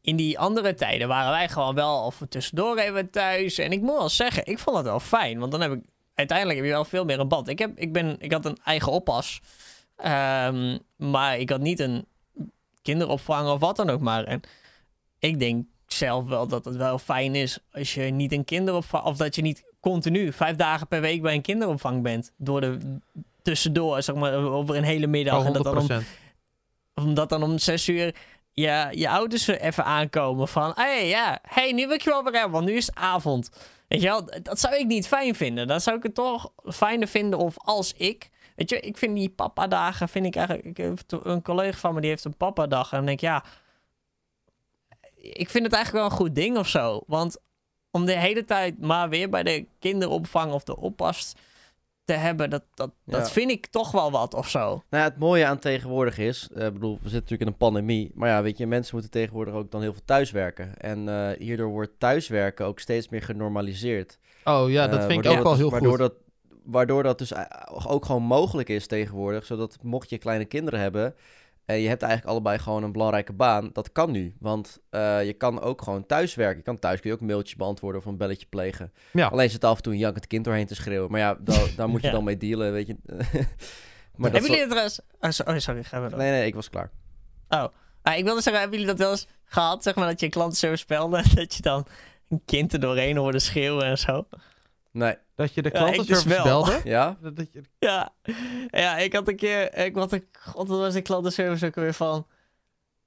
in die andere tijden waren wij gewoon wel of tussendoor even thuis. En ik moet wel zeggen, ik vond het wel fijn. Want dan heb ik uiteindelijk heb je wel veel meer een band. Ik, heb, ik, ben, ik had een eigen oppas. Ehm, maar ik had niet een kinderopvang of wat dan ook maar. En ik denk zelf wel dat het wel fijn is als je niet een kinderopvang... Of dat je niet continu vijf dagen per week bij een kinderopvang bent. Door de tussendoor, zeg maar, over een hele middag. Oh, en dat dan om 100%. omdat dan om zes uur je, je ouders er even aankomen van... Hé, hey, ja, hey, nu wil ik je wel weer hebben, want nu is het avond. Weet je wel, dat zou ik niet fijn vinden. Dan zou ik het toch fijner vinden of als ik... Weet je, ik vind die papa-dagen, vind ik eigenlijk... Ik een collega van me, die heeft een papa-dag. En dan denk ik, ja... Ik vind het eigenlijk wel een goed ding of zo. Want om de hele tijd maar weer bij de kinderopvang of de oppas te hebben... Dat, dat, Ja. dat vind ik toch wel wat of zo. Nou ja, het mooie aan tegenwoordig is, eh, ik bedoel, we zitten natuurlijk in een pandemie, maar ja, weet je, mensen moeten tegenwoordig ook dan heel veel thuiswerken. En eh, hierdoor wordt thuiswerken ook steeds meer genormaliseerd. Oh ja, dat Eh, vind ik waardoor ook wel heel waardoor goed. Dat, waardoor dat dus eh, ook gewoon mogelijk is tegenwoordig, zodat mocht je kleine kinderen hebben en je hebt eigenlijk allebei gewoon een belangrijke baan, dat kan nu. Want eh, je kan ook gewoon thuiswerken. Je kan thuis kun je ook mailtjes beantwoorden of een belletje plegen. Ja. Alleen zit af en toe een jankend kind doorheen te schreeuwen. Maar ja, daar, daar moet je Ja. dan mee dealen, weet je. maar dat Hebben jullie het er eens... Oh, so- sorry, gaan we. Nee, nee, ik was klaar. Oh, Ah, ik wilde zeggen, hebben jullie dat wel eens gehad? Zeg maar dat je een klantenservice belde, dat je dan een kind er doorheen hoorde schreeuwen en zo. Nee. Dat je de Ja, klantenservice dus wel. belde. Ja? Dat dat je... Ja, ja ik had een keer, ik had een, god, wat was die klantenservice ook weer van?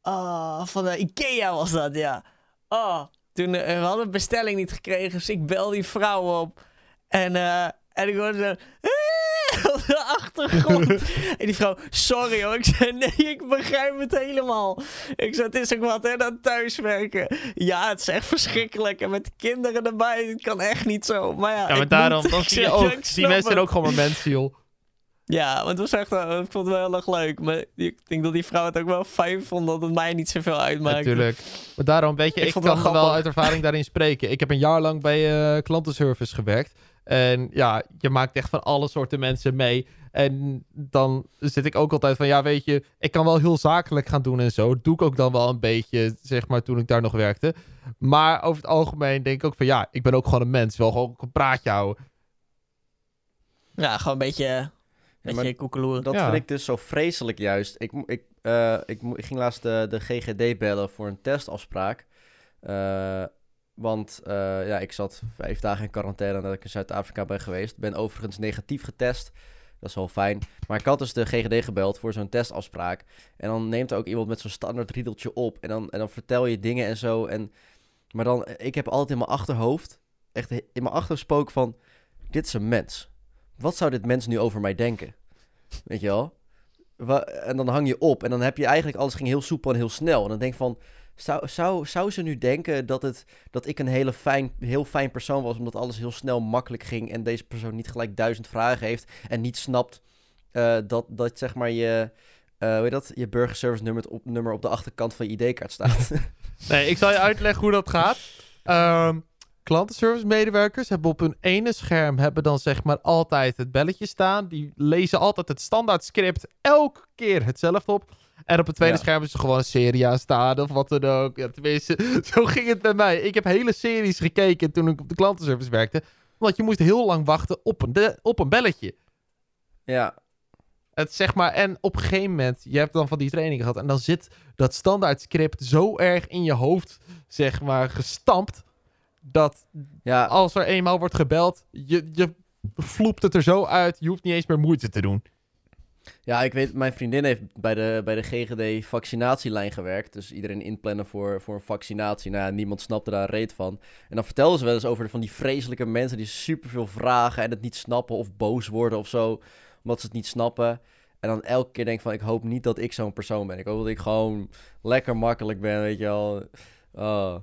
Ah, van de Ikea was dat, ja. Oh, toen eh, we hadden een bestelling niet gekregen, dus ik bel die vrouw op. En, eh, en ik hoorde zo... achtergrond. en die vrouw, sorry hoor. Ik zei, nee, ik begrijp het helemaal. Ik zei, het is ook wat, hè, dat thuiswerken. Ja, het is echt verschrikkelijk. En met kinderen erbij, het kan echt niet zo. Maar ja, Ja, maar daarom, moet- dan ik zie je ook, die mensen zijn ook gewoon maar mensen, joh. Ja, want het was echt, wel- ik vond het wel heel erg leuk. Maar ik denk dat die vrouw het ook wel fijn vond dat het mij niet zoveel uitmaakt. Natuurlijk. Maar daarom, weet je, Ik kan wel wel uit ervaring daarin spreken. Ik heb een jaar lang bij eh, klantenservice gewerkt. En ja, je maakt echt van alle soorten mensen mee. En dan zit ik ook altijd van, ja, weet je, ik kan wel heel zakelijk gaan doen en zo. Doe ik ook dan wel een beetje, zeg maar, toen ik daar nog werkte. Maar over het algemeen denk ik ook van, ja, ik ben ook gewoon een mens. Wel gewoon een praatje houden. Ja, gewoon een beetje, een beetje koekeloeren. Dat Ja. vind ik dus zo vreselijk juist. Ik, ik, eh, ik, ging laatst de, de GGD bellen voor een testafspraak. Eh, want eh, ja, ik zat vijf dagen in quarantaine nadat ik in Zuid-Afrika ben geweest. Ben overigens negatief getest. Dat is wel fijn. Maar ik had dus de GGD gebeld voor zo'n testafspraak. En dan neemt er ook iemand met zo'n standaard riedeltje op. En dan, en dan vertel je dingen en zo. En, maar dan, ik heb altijd in mijn achterhoofd, echt in mijn achterhoofd spook van... Dit is een mens. wat zou dit mens nu over mij denken? Weet je wel? En dan hang je op en dan heb je eigenlijk, alles ging heel soepel en heel snel. En dan denk ik van, zou, zou, zou ze nu denken dat, het, dat ik een hele fijn, heel fijn persoon was, omdat alles heel snel makkelijk ging en deze persoon niet gelijk duizend vragen heeft en niet snapt eh, dat, dat zeg maar je, eh hoe heet dat, je burgerservice nummer op, nummer op de achterkant van je ID-kaart staat. Nee, ik zal je uitleggen hoe dat gaat. Ehm klantenservice medewerkers hebben op hun ene scherm hebben dan zeg maar altijd het belletje staan. Die lezen altijd het standaard script elke keer hetzelfde op. En op het tweede Ja. scherm is er gewoon een serie aan staan of wat dan ook. Ja, tenminste, zo ging het bij mij. Ik heb hele series gekeken toen ik op de klantenservice werkte. Want je moest heel lang wachten op een, de- op een belletje. ja, Het zeg maar, en op een gegeven moment, je hebt dan van die training gehad. En dan zit dat standaard script zo erg in je hoofd, zeg maar, gestampt. Dat ja, als er eenmaal wordt gebeld, je, je vloept het er zo uit. Je hoeft niet eens meer moeite te doen. Ja, ik weet, mijn vriendin heeft bij de, bij de GGD vaccinatielijn gewerkt. Dus iedereen inplannen voor, voor een vaccinatie. Nou ja, niemand snapte daar een reet van. En dan vertelden ze wel eens over van die vreselijke mensen die superveel vragen en het niet snappen of boos worden of zo. Omdat ze het niet snappen. En dan elke keer denk van, ik hoop niet dat ik zo'n persoon ben. Ik hoop dat ik gewoon lekker makkelijk ben, weet je wel. Oh.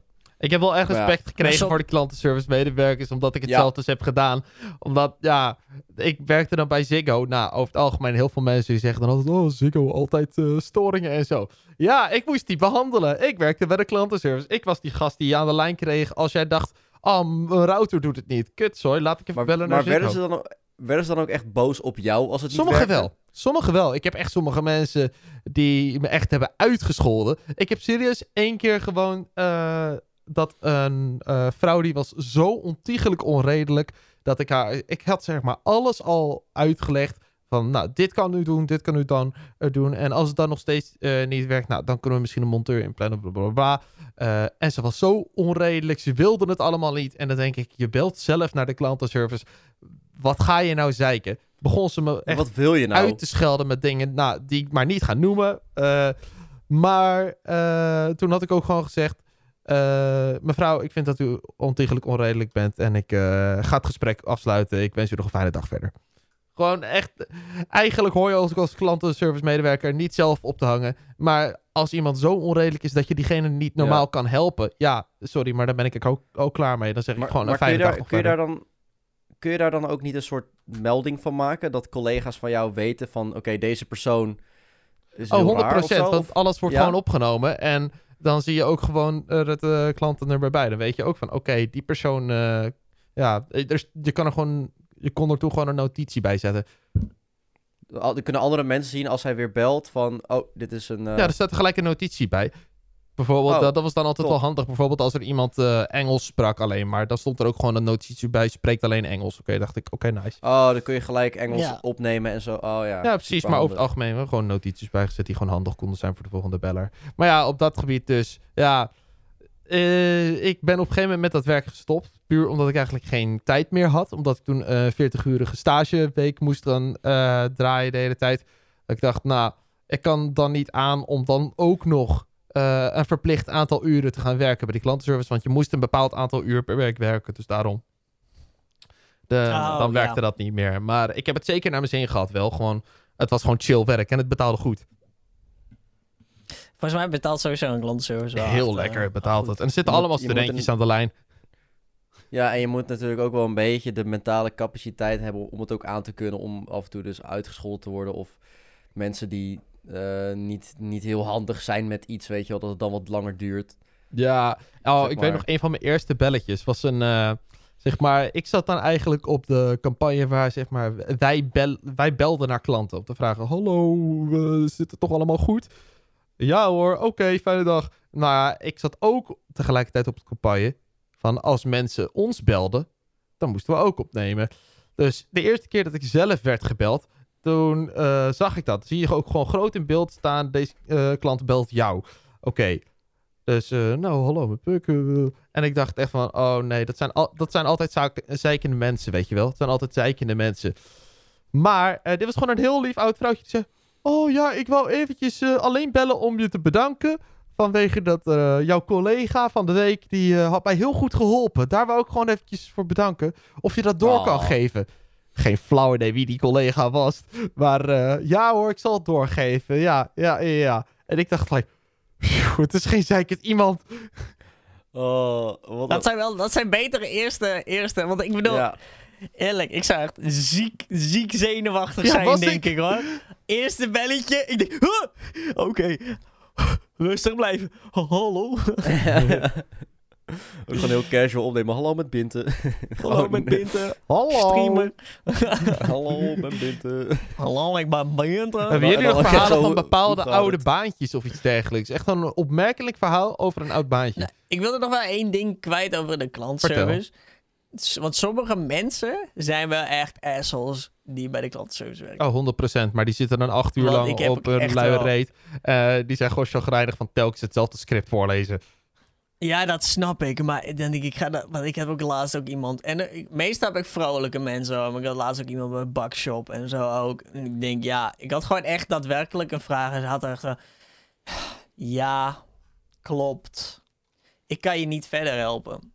Ik heb wel echt Maar ja. respect gekregen Maar zo- voor de klantenservice medewerkers, omdat ik het Ja. zelf dus heb gedaan. Omdat, ja, ik werkte dan bij Ziggo. Nou, over het algemeen heel veel mensen die zeggen dan altijd, oh, Ziggo, altijd eh, storingen en zo. Ja, ik moest die behandelen. Ik werkte bij de klantenservice. Ik was die gast die je aan de lijn kreeg als jij dacht, oh, mijn router doet het niet. Kut, sorry, laat ik even Maar, bellen naar maar Ziggo. werden, ze dan, ook- werden ze dan ook echt boos op jou als het niet Sommigen werkte? wel. Sommigen wel. Ik heb echt sommige mensen die me echt hebben uitgescholden. Ik heb serieus één keer gewoon eh, dat een eh, vrouw die was zo ontiegelijk onredelijk dat ik haar... Ik had zeg maar alles al uitgelegd van nou, dit kan u doen, dit kan u dan eh, doen. En als het dan nog steeds eh, niet werkt, nou, dan kunnen we misschien een monteur inplannen, bla bla bla. En ze was zo onredelijk, ze wilden het allemaal niet. En dan denk ik, je belt zelf naar de klantenservice. Wat ga je nou zeiken? Begon ze me echt Wat wil je nou? uit te schelden met dingen nou, die ik maar niet ga noemen. Maar toen had ik ook gewoon gezegd... eh, mevrouw, ik vind dat u ontiegelijk onredelijk bent... en ik eh, ga het gesprek afsluiten. Ik wens u nog een fijne dag verder. Gewoon echt... Eigenlijk hoor je als, als klantenservice medewerker niet zelf op te hangen. Maar als iemand zo onredelijk is dat je diegene niet normaal Ja. kan helpen... Ja, sorry, maar daar ben ik ook, ook klaar mee. Dan zeg ik gewoon een kun, je fijne dag daar, nog kun, je daar dan, kun je daar dan ook niet een soort melding van maken? Dat collega's van jou weten van, oké, deze persoon is Oh, 100%. raar of zo? want Of- alles wordt Ja? gewoon opgenomen. En dan zie je ook gewoon het eh, klantennummer bij. Dan weet je ook van, oké, die persoon... eh, ja, er, je kan er gewoon... Je kon er toen gewoon een notitie bij zetten. Kunnen andere mensen zien als hij weer belt van, oh, dit is een... eh, Ja, er staat er gelijk een notitie bij. Bijvoorbeeld, Oh, dat, dat was dan altijd top. wel handig. Bijvoorbeeld als er iemand eh, Engels sprak alleen maar. Dan stond er ook gewoon een notitie bij. Spreekt alleen Engels. Oké, dacht ik, oké, nice. Oh, dan kun je gelijk Engels Ja. opnemen en zo. Oh ja. Ja, precies. super Maar over het algemeen hebben we gewoon notities bijgezet die gewoon handig konden zijn voor de volgende beller. Maar ja, op dat gebied dus, ja. eh, ik ben op een gegeven moment met dat werk gestopt. Puur omdat ik eigenlijk geen tijd meer had. Omdat ik toen een 40-urige stageweek moest dan eh, draaien de hele tijd. Dat ik dacht, nou, ik kan dan niet aan om dan ook nog eh, een verplicht aantal uren te gaan werken bij die klantenservice. Want je moest een bepaald aantal uur per week werken. Dus daarom. De, Oh, dan werkte ja. dat niet meer. Maar ik heb het zeker naar mijn zin gehad wel. Gewoon, het was gewoon chill werk en het betaalde goed. Volgens mij betaalt sowieso een klantenservice wel. Heel echt, eh, lekker betaalt goed. het. En er zitten Je allemaal moet studentjes een- aan de lijn. Ja, en je moet natuurlijk ook wel een beetje de mentale capaciteit hebben om het ook aan te kunnen om af en toe dus uitgescholden te worden. Of mensen die eh, niet, niet heel handig zijn met iets, weet je wel, dat het dan wat langer duurt. Ja, oh, Zeg ik maar. weet nog, een van mijn eerste belletjes was een... eh, zeg maar, ik zat dan eigenlijk op de campagne waar zeg maar, wij, bel, wij belden naar klanten om te vragen... Hallo, eh, zit het toch allemaal goed? Ja hoor, oké, fijne dag. Nou ja, ik zat ook tegelijkertijd op de campagne van als mensen ons belden, dan moesten we ook opnemen. Dus de eerste keer dat ik zelf werd gebeld, toen eh, zag ik dat. Zie je ook gewoon groot in beeld staan, deze eh, klant belt jou. Oké, dus eh, nou hallo met Puk. en ik dacht echt van, oh nee, dat zijn, al, dat zijn altijd zeikende mensen, weet je wel. Het zijn altijd zeikende mensen. Maar dit was gewoon een heel lief oud vrouwtje die zei... Oh ja, ik wou eventjes alleen bellen om je te bedanken. Vanwege dat jouw collega van de week, die had mij heel goed geholpen. Daar wou ik gewoon eventjes voor bedanken. Of je dat door kan Oh. geven. Geen flauw idee wie die collega was. Maar eh, ja hoor, ik zal het doorgeven. Ja, ja, ja, ja. En ik dacht gelijk, "Phew, het is geen zeikend iemand. Oh, wat Dat zijn wel dat zijn betere eerste, eerste. Want ik bedoel, Ja. eerlijk, ik zou echt ziek, ziek zenuwachtig Ja, zijn, denk ik. hoor. Eerste belletje, ik denk, huh, oké, rustig blijven. Hallo, Ook gewoon heel casual opnemen. Hallo met Binte. hallo Gewoon- met Binte, Hallo. streamer. Hallo met Binte. Hallo, ik ben Binte. Hebben En jullie nog verhalen zo, van bepaalde oude het? baantjes of iets dergelijks? Echt een opmerkelijk verhaal over een oud baantje. Nee, ik wilde nog wel één ding kwijt over de klantservice. Want sommige mensen zijn wel echt assholes die bij de klantenservice werken. Oh, 100%. Maar die zitten dan acht uur Want lang op een luie reet. Eh, die zijn gewoon chagrijnig van telkens hetzelfde script voorlezen. Ja, dat snap ik. Maar dan denk ik, ik ga dat, want ik heb ook laatst ook iemand. En eh, meestal heb ik vrolijke mensen. Maar ik had laatst ook iemand bij een bakshop en zo ook. En ik denk, ja, ik had gewoon echt daadwerkelijk een vraag. En ze had echt zo. Ja, klopt. Ik kan je niet verder helpen.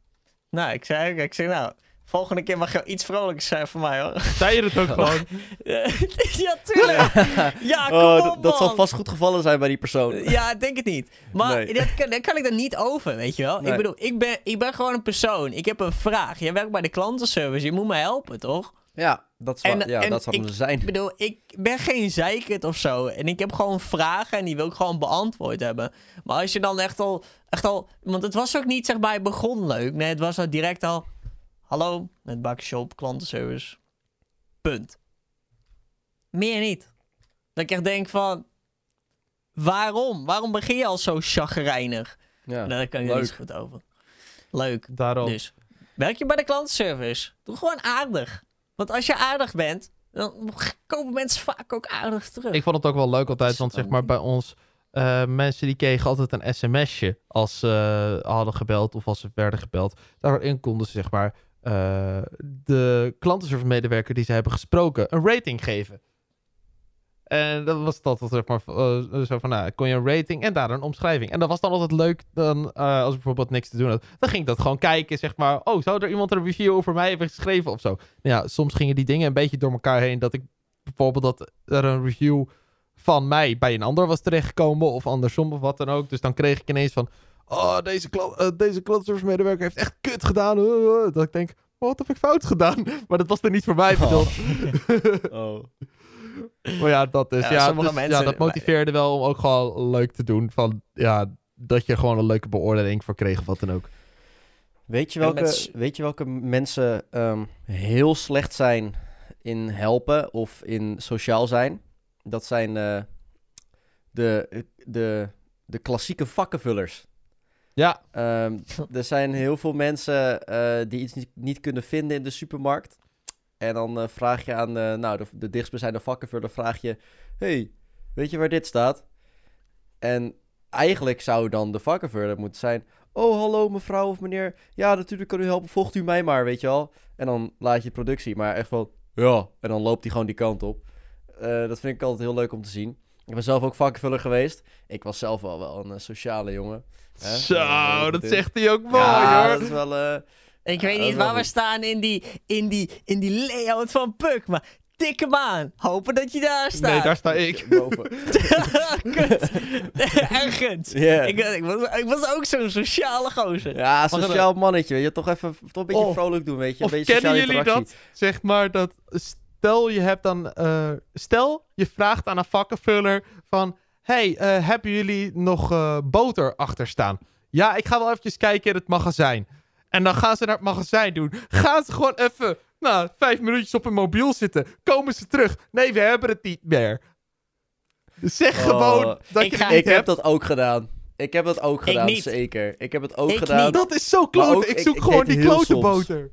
Nou, ik zei, ik zei nou, volgende keer mag je iets vrolijks zijn voor mij hoor. Zei je het ook gewoon? ja, tuurlijk. Ja, kom Oh, op, dat, dat zal vast goed gevallen zijn bij die persoon. Ja, ik denk het niet. Maar Nee. dat kan, daar kan ik dan niet over, weet je wel? Nee. Ik bedoel, ik ben, ik ben gewoon een persoon. Ik heb een vraag. Jij werkt bij de klantenservice. Je moet me helpen, toch? Ja, dat, zou, En- ja, en dat zou hem zijn. Ik bedoel, ik ben geen zeikert of zo. En ik heb gewoon vragen en die wil ik gewoon beantwoord hebben. Maar als je dan echt al, echt al... Want het was ook niet, zeg maar, het begon leuk. Nee, het was al direct al... Hallo, met bakshop, klantenservice. Punt. Meer niet. Dat ik echt denk van... Waarom? Waarom begin je al zo chagrijnig? Ja. Daar kan je niet goed over. Leuk. Daarom. Dus, werk je bij de klantenservice? Doe gewoon aardig. Want als je aardig bent, dan komen mensen vaak ook aardig terug. Ik vond het ook wel leuk altijd, want zeg maar bij ons... eh, mensen die kregen altijd een sms'je als ze hadden gebeld of als ze werden gebeld. Daarin konden ze zeg maar eh, de klantenservice medewerker die ze hebben gesproken een rating geven. En dat was dat zeg maar eh, zo van, nou, kon je een rating en daar een omschrijving. En dat was dan altijd leuk dan, eh, als ik bijvoorbeeld niks te doen had. Dan ging ik dat gewoon kijken, zeg maar, oh, zou er iemand een review over mij hebben geschreven of zo? Nou ja, soms gingen die dingen een beetje door elkaar heen, dat ik bijvoorbeeld dat er een review van mij bij een ander was terechtgekomen of andersom of wat dan ook. Dus dan kreeg ik ineens van, oh, deze, klant, eh, deze klantenservice medewerker heeft echt kut gedaan. Uh, uh. Dat ik denk, wat heb ik fout gedaan? Maar dat was er niet voor mij bedoeld. Oh. Maar ja, dat is. Ja, Ja, sommige dus, mensen- ja, dat motiveerde wel om ook gewoon leuk te doen. Van ja, dat je gewoon een leuke beoordeling voor kreeg of wat dan ook. Weet je welke, met weet je welke mensen ehm, heel slecht zijn in helpen of in sociaal zijn? Dat zijn eh, de, de, de klassieke vakkenvullers. Ja, Ehm, er zijn heel veel mensen eh, die iets niet, niet kunnen vinden in de supermarkt. En dan eh, vraag je aan eh, nou, de, de dichtstbijzijnde vakkenvuller, vraag je... hey, weet je waar dit staat? En eigenlijk zou dan de vakkenvuller moeten zijn... Oh, hallo mevrouw of meneer. Ja, natuurlijk kan u helpen. Volgt u mij maar, weet je wel. En dan laat je productie. Maar echt van, ja. En dan loopt hij gewoon die kant op. Dat vind ik altijd heel leuk om te zien. Ik ben zelf ook vakkenvuller geweest. Ik was zelf wel wel een eh, sociale jongen. Hè? zo, Eh, dat zegt hij ook mooi ja, hoor. dat is wel... eh, Ik weet niet waar we goed. staan in die, in, die, in die layout van Puk, maar tik hem aan. Hopen dat je daar staat. Nee, daar sta ik. boven. Kut. Ergens. Ja. Ik, ik, was, ik was ook zo'n sociale gozer. Ja, sociaal mannetje. Je toch even toch een beetje Of- vrolijk doen, weet je. Een Of beetje kennen jullie interactie. dat? Zeg maar dat, stel je hebt dan, eh, stel je vraagt aan een vakkenvuller van, hey, eh, hebben jullie nog eh, boter achter staan? Ja, ik ga wel eventjes kijken in het magazijn. En dan gaan ze naar het magazijn doen. Gaan ze gewoon even, nou, vijf minuutjes op hun mobiel zitten. Komen ze terug. Nee, we hebben het niet meer. Zeg Oh, gewoon dat ik je ga- het niet Ik heb hebt. dat ook gedaan. Ik heb dat ook Ik gedaan, niet. zeker. Ik heb het ook Ik gedaan. niet. Dat is zo klote. Ik ik- zoek ik gewoon die klote soms. boter.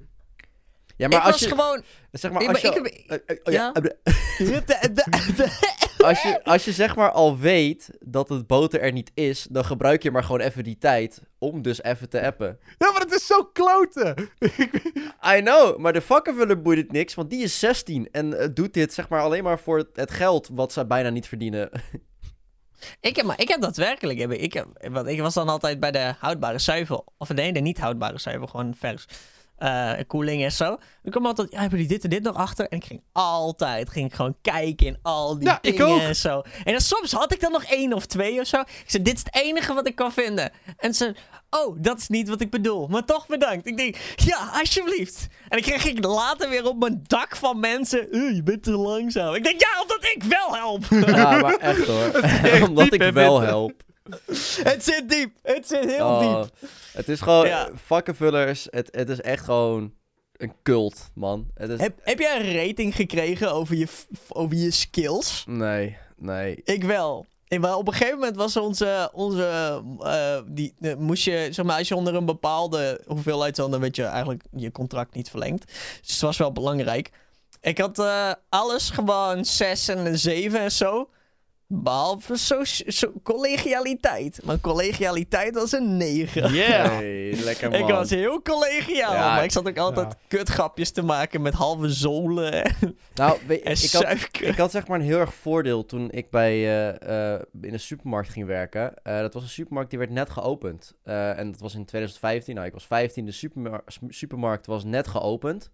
Ja, maar ik als was je... gewoon... Zeg maar, Ik als je... ik heb- ja, Ja. Als je, als je zeg maar al weet dat het boter er niet is, dan gebruik je maar gewoon even die tijd om dus even te appen. Ja, maar het is zo klote. I know, maar de vakkenvuller boeit het niks, want die is 16 en eh, doet dit zeg maar alleen maar voor het, geld wat ze bijna niet verdienen. Ik heb, maar ik heb daadwerkelijk... ik, heb, want ik was dan altijd bij de houdbare zuivel. Of nee, de niet houdbare zuivel, gewoon vers. Eh, koeling en zo. Dan kwam altijd, ja, hebben jullie dit en dit nog achter? En ik ging altijd, ging ik gewoon kijken in al die Ja, dingen en zo. En dan soms had ik dan nog één of twee of zo. Ik zei, dit is het enige wat ik kan vinden. En ze, oh, dat is niet wat ik bedoel. Maar toch bedankt. Ik denk, ja, alsjeblieft. En dan kreeg ik later weer op mijn dak van mensen, "Eh, je bent te langzaam. Ik denk, ja, omdat ik wel help. Ja, maar echt hoor. Omdat ik wel help. het zit diep. Het zit heel Oh, diep. Het is gewoon, Ja. vakkenvullers, het, het is echt gewoon een cult, man. Het is, Heb, heb jij een rating gekregen over je, over je skills? Nee, nee. Ik wel. En wel, op een gegeven moment was onze, onze eh, die, moest je, zeg maar, als je onder een bepaalde hoeveelheid zat, dan werd je eigenlijk je contract niet verlengd. Dus het was wel belangrijk. Ik had eh, alles gewoon 6 en een 7 en zo. Behalve so, so- collegialiteit. Maar collegialiteit was een 9. Yeah. Hey, lekker man. Ik was heel collegiaal, Ja, maar ik zat ook altijd ja. kutgrapjes te maken met halve zolen en, Nou, weet, en ik, had, ik had zeg maar een heel erg voordeel toen ik bij, eh, eh, in een supermarkt ging werken. Eh, dat was een supermarkt die werd net geopend. Eh, en dat was in 2015. Nou, ik was 15, de supermar- supermarkt was net geopend.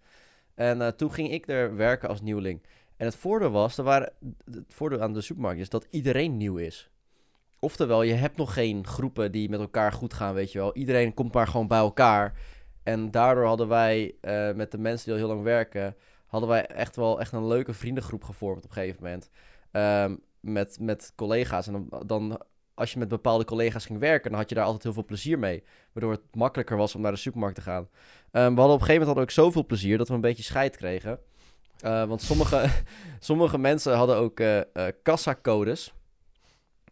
En eh, toen ging ik er werken als nieuweling. En het voordeel was, er waren, het voordeel aan de supermarkt is dat iedereen nieuw is. Oftewel, je hebt nog geen groepen die met elkaar goed gaan, weet je wel. Iedereen komt maar gewoon bij elkaar. En daardoor hadden wij eh, met de mensen die al heel lang werken, hadden wij echt wel echt een leuke vriendengroep gevormd op een gegeven moment. Ehm, met, met collega's. En dan, als je met bepaalde collega's ging werken, dan had je daar altijd heel veel plezier mee. Waardoor het makkelijker was om naar de supermarkt te gaan. Ehm, we hadden op een gegeven moment hadden we ook zoveel plezier dat we een beetje scheid kregen. Eh, want sommige, sommige mensen hadden ook eh eh kassacodes.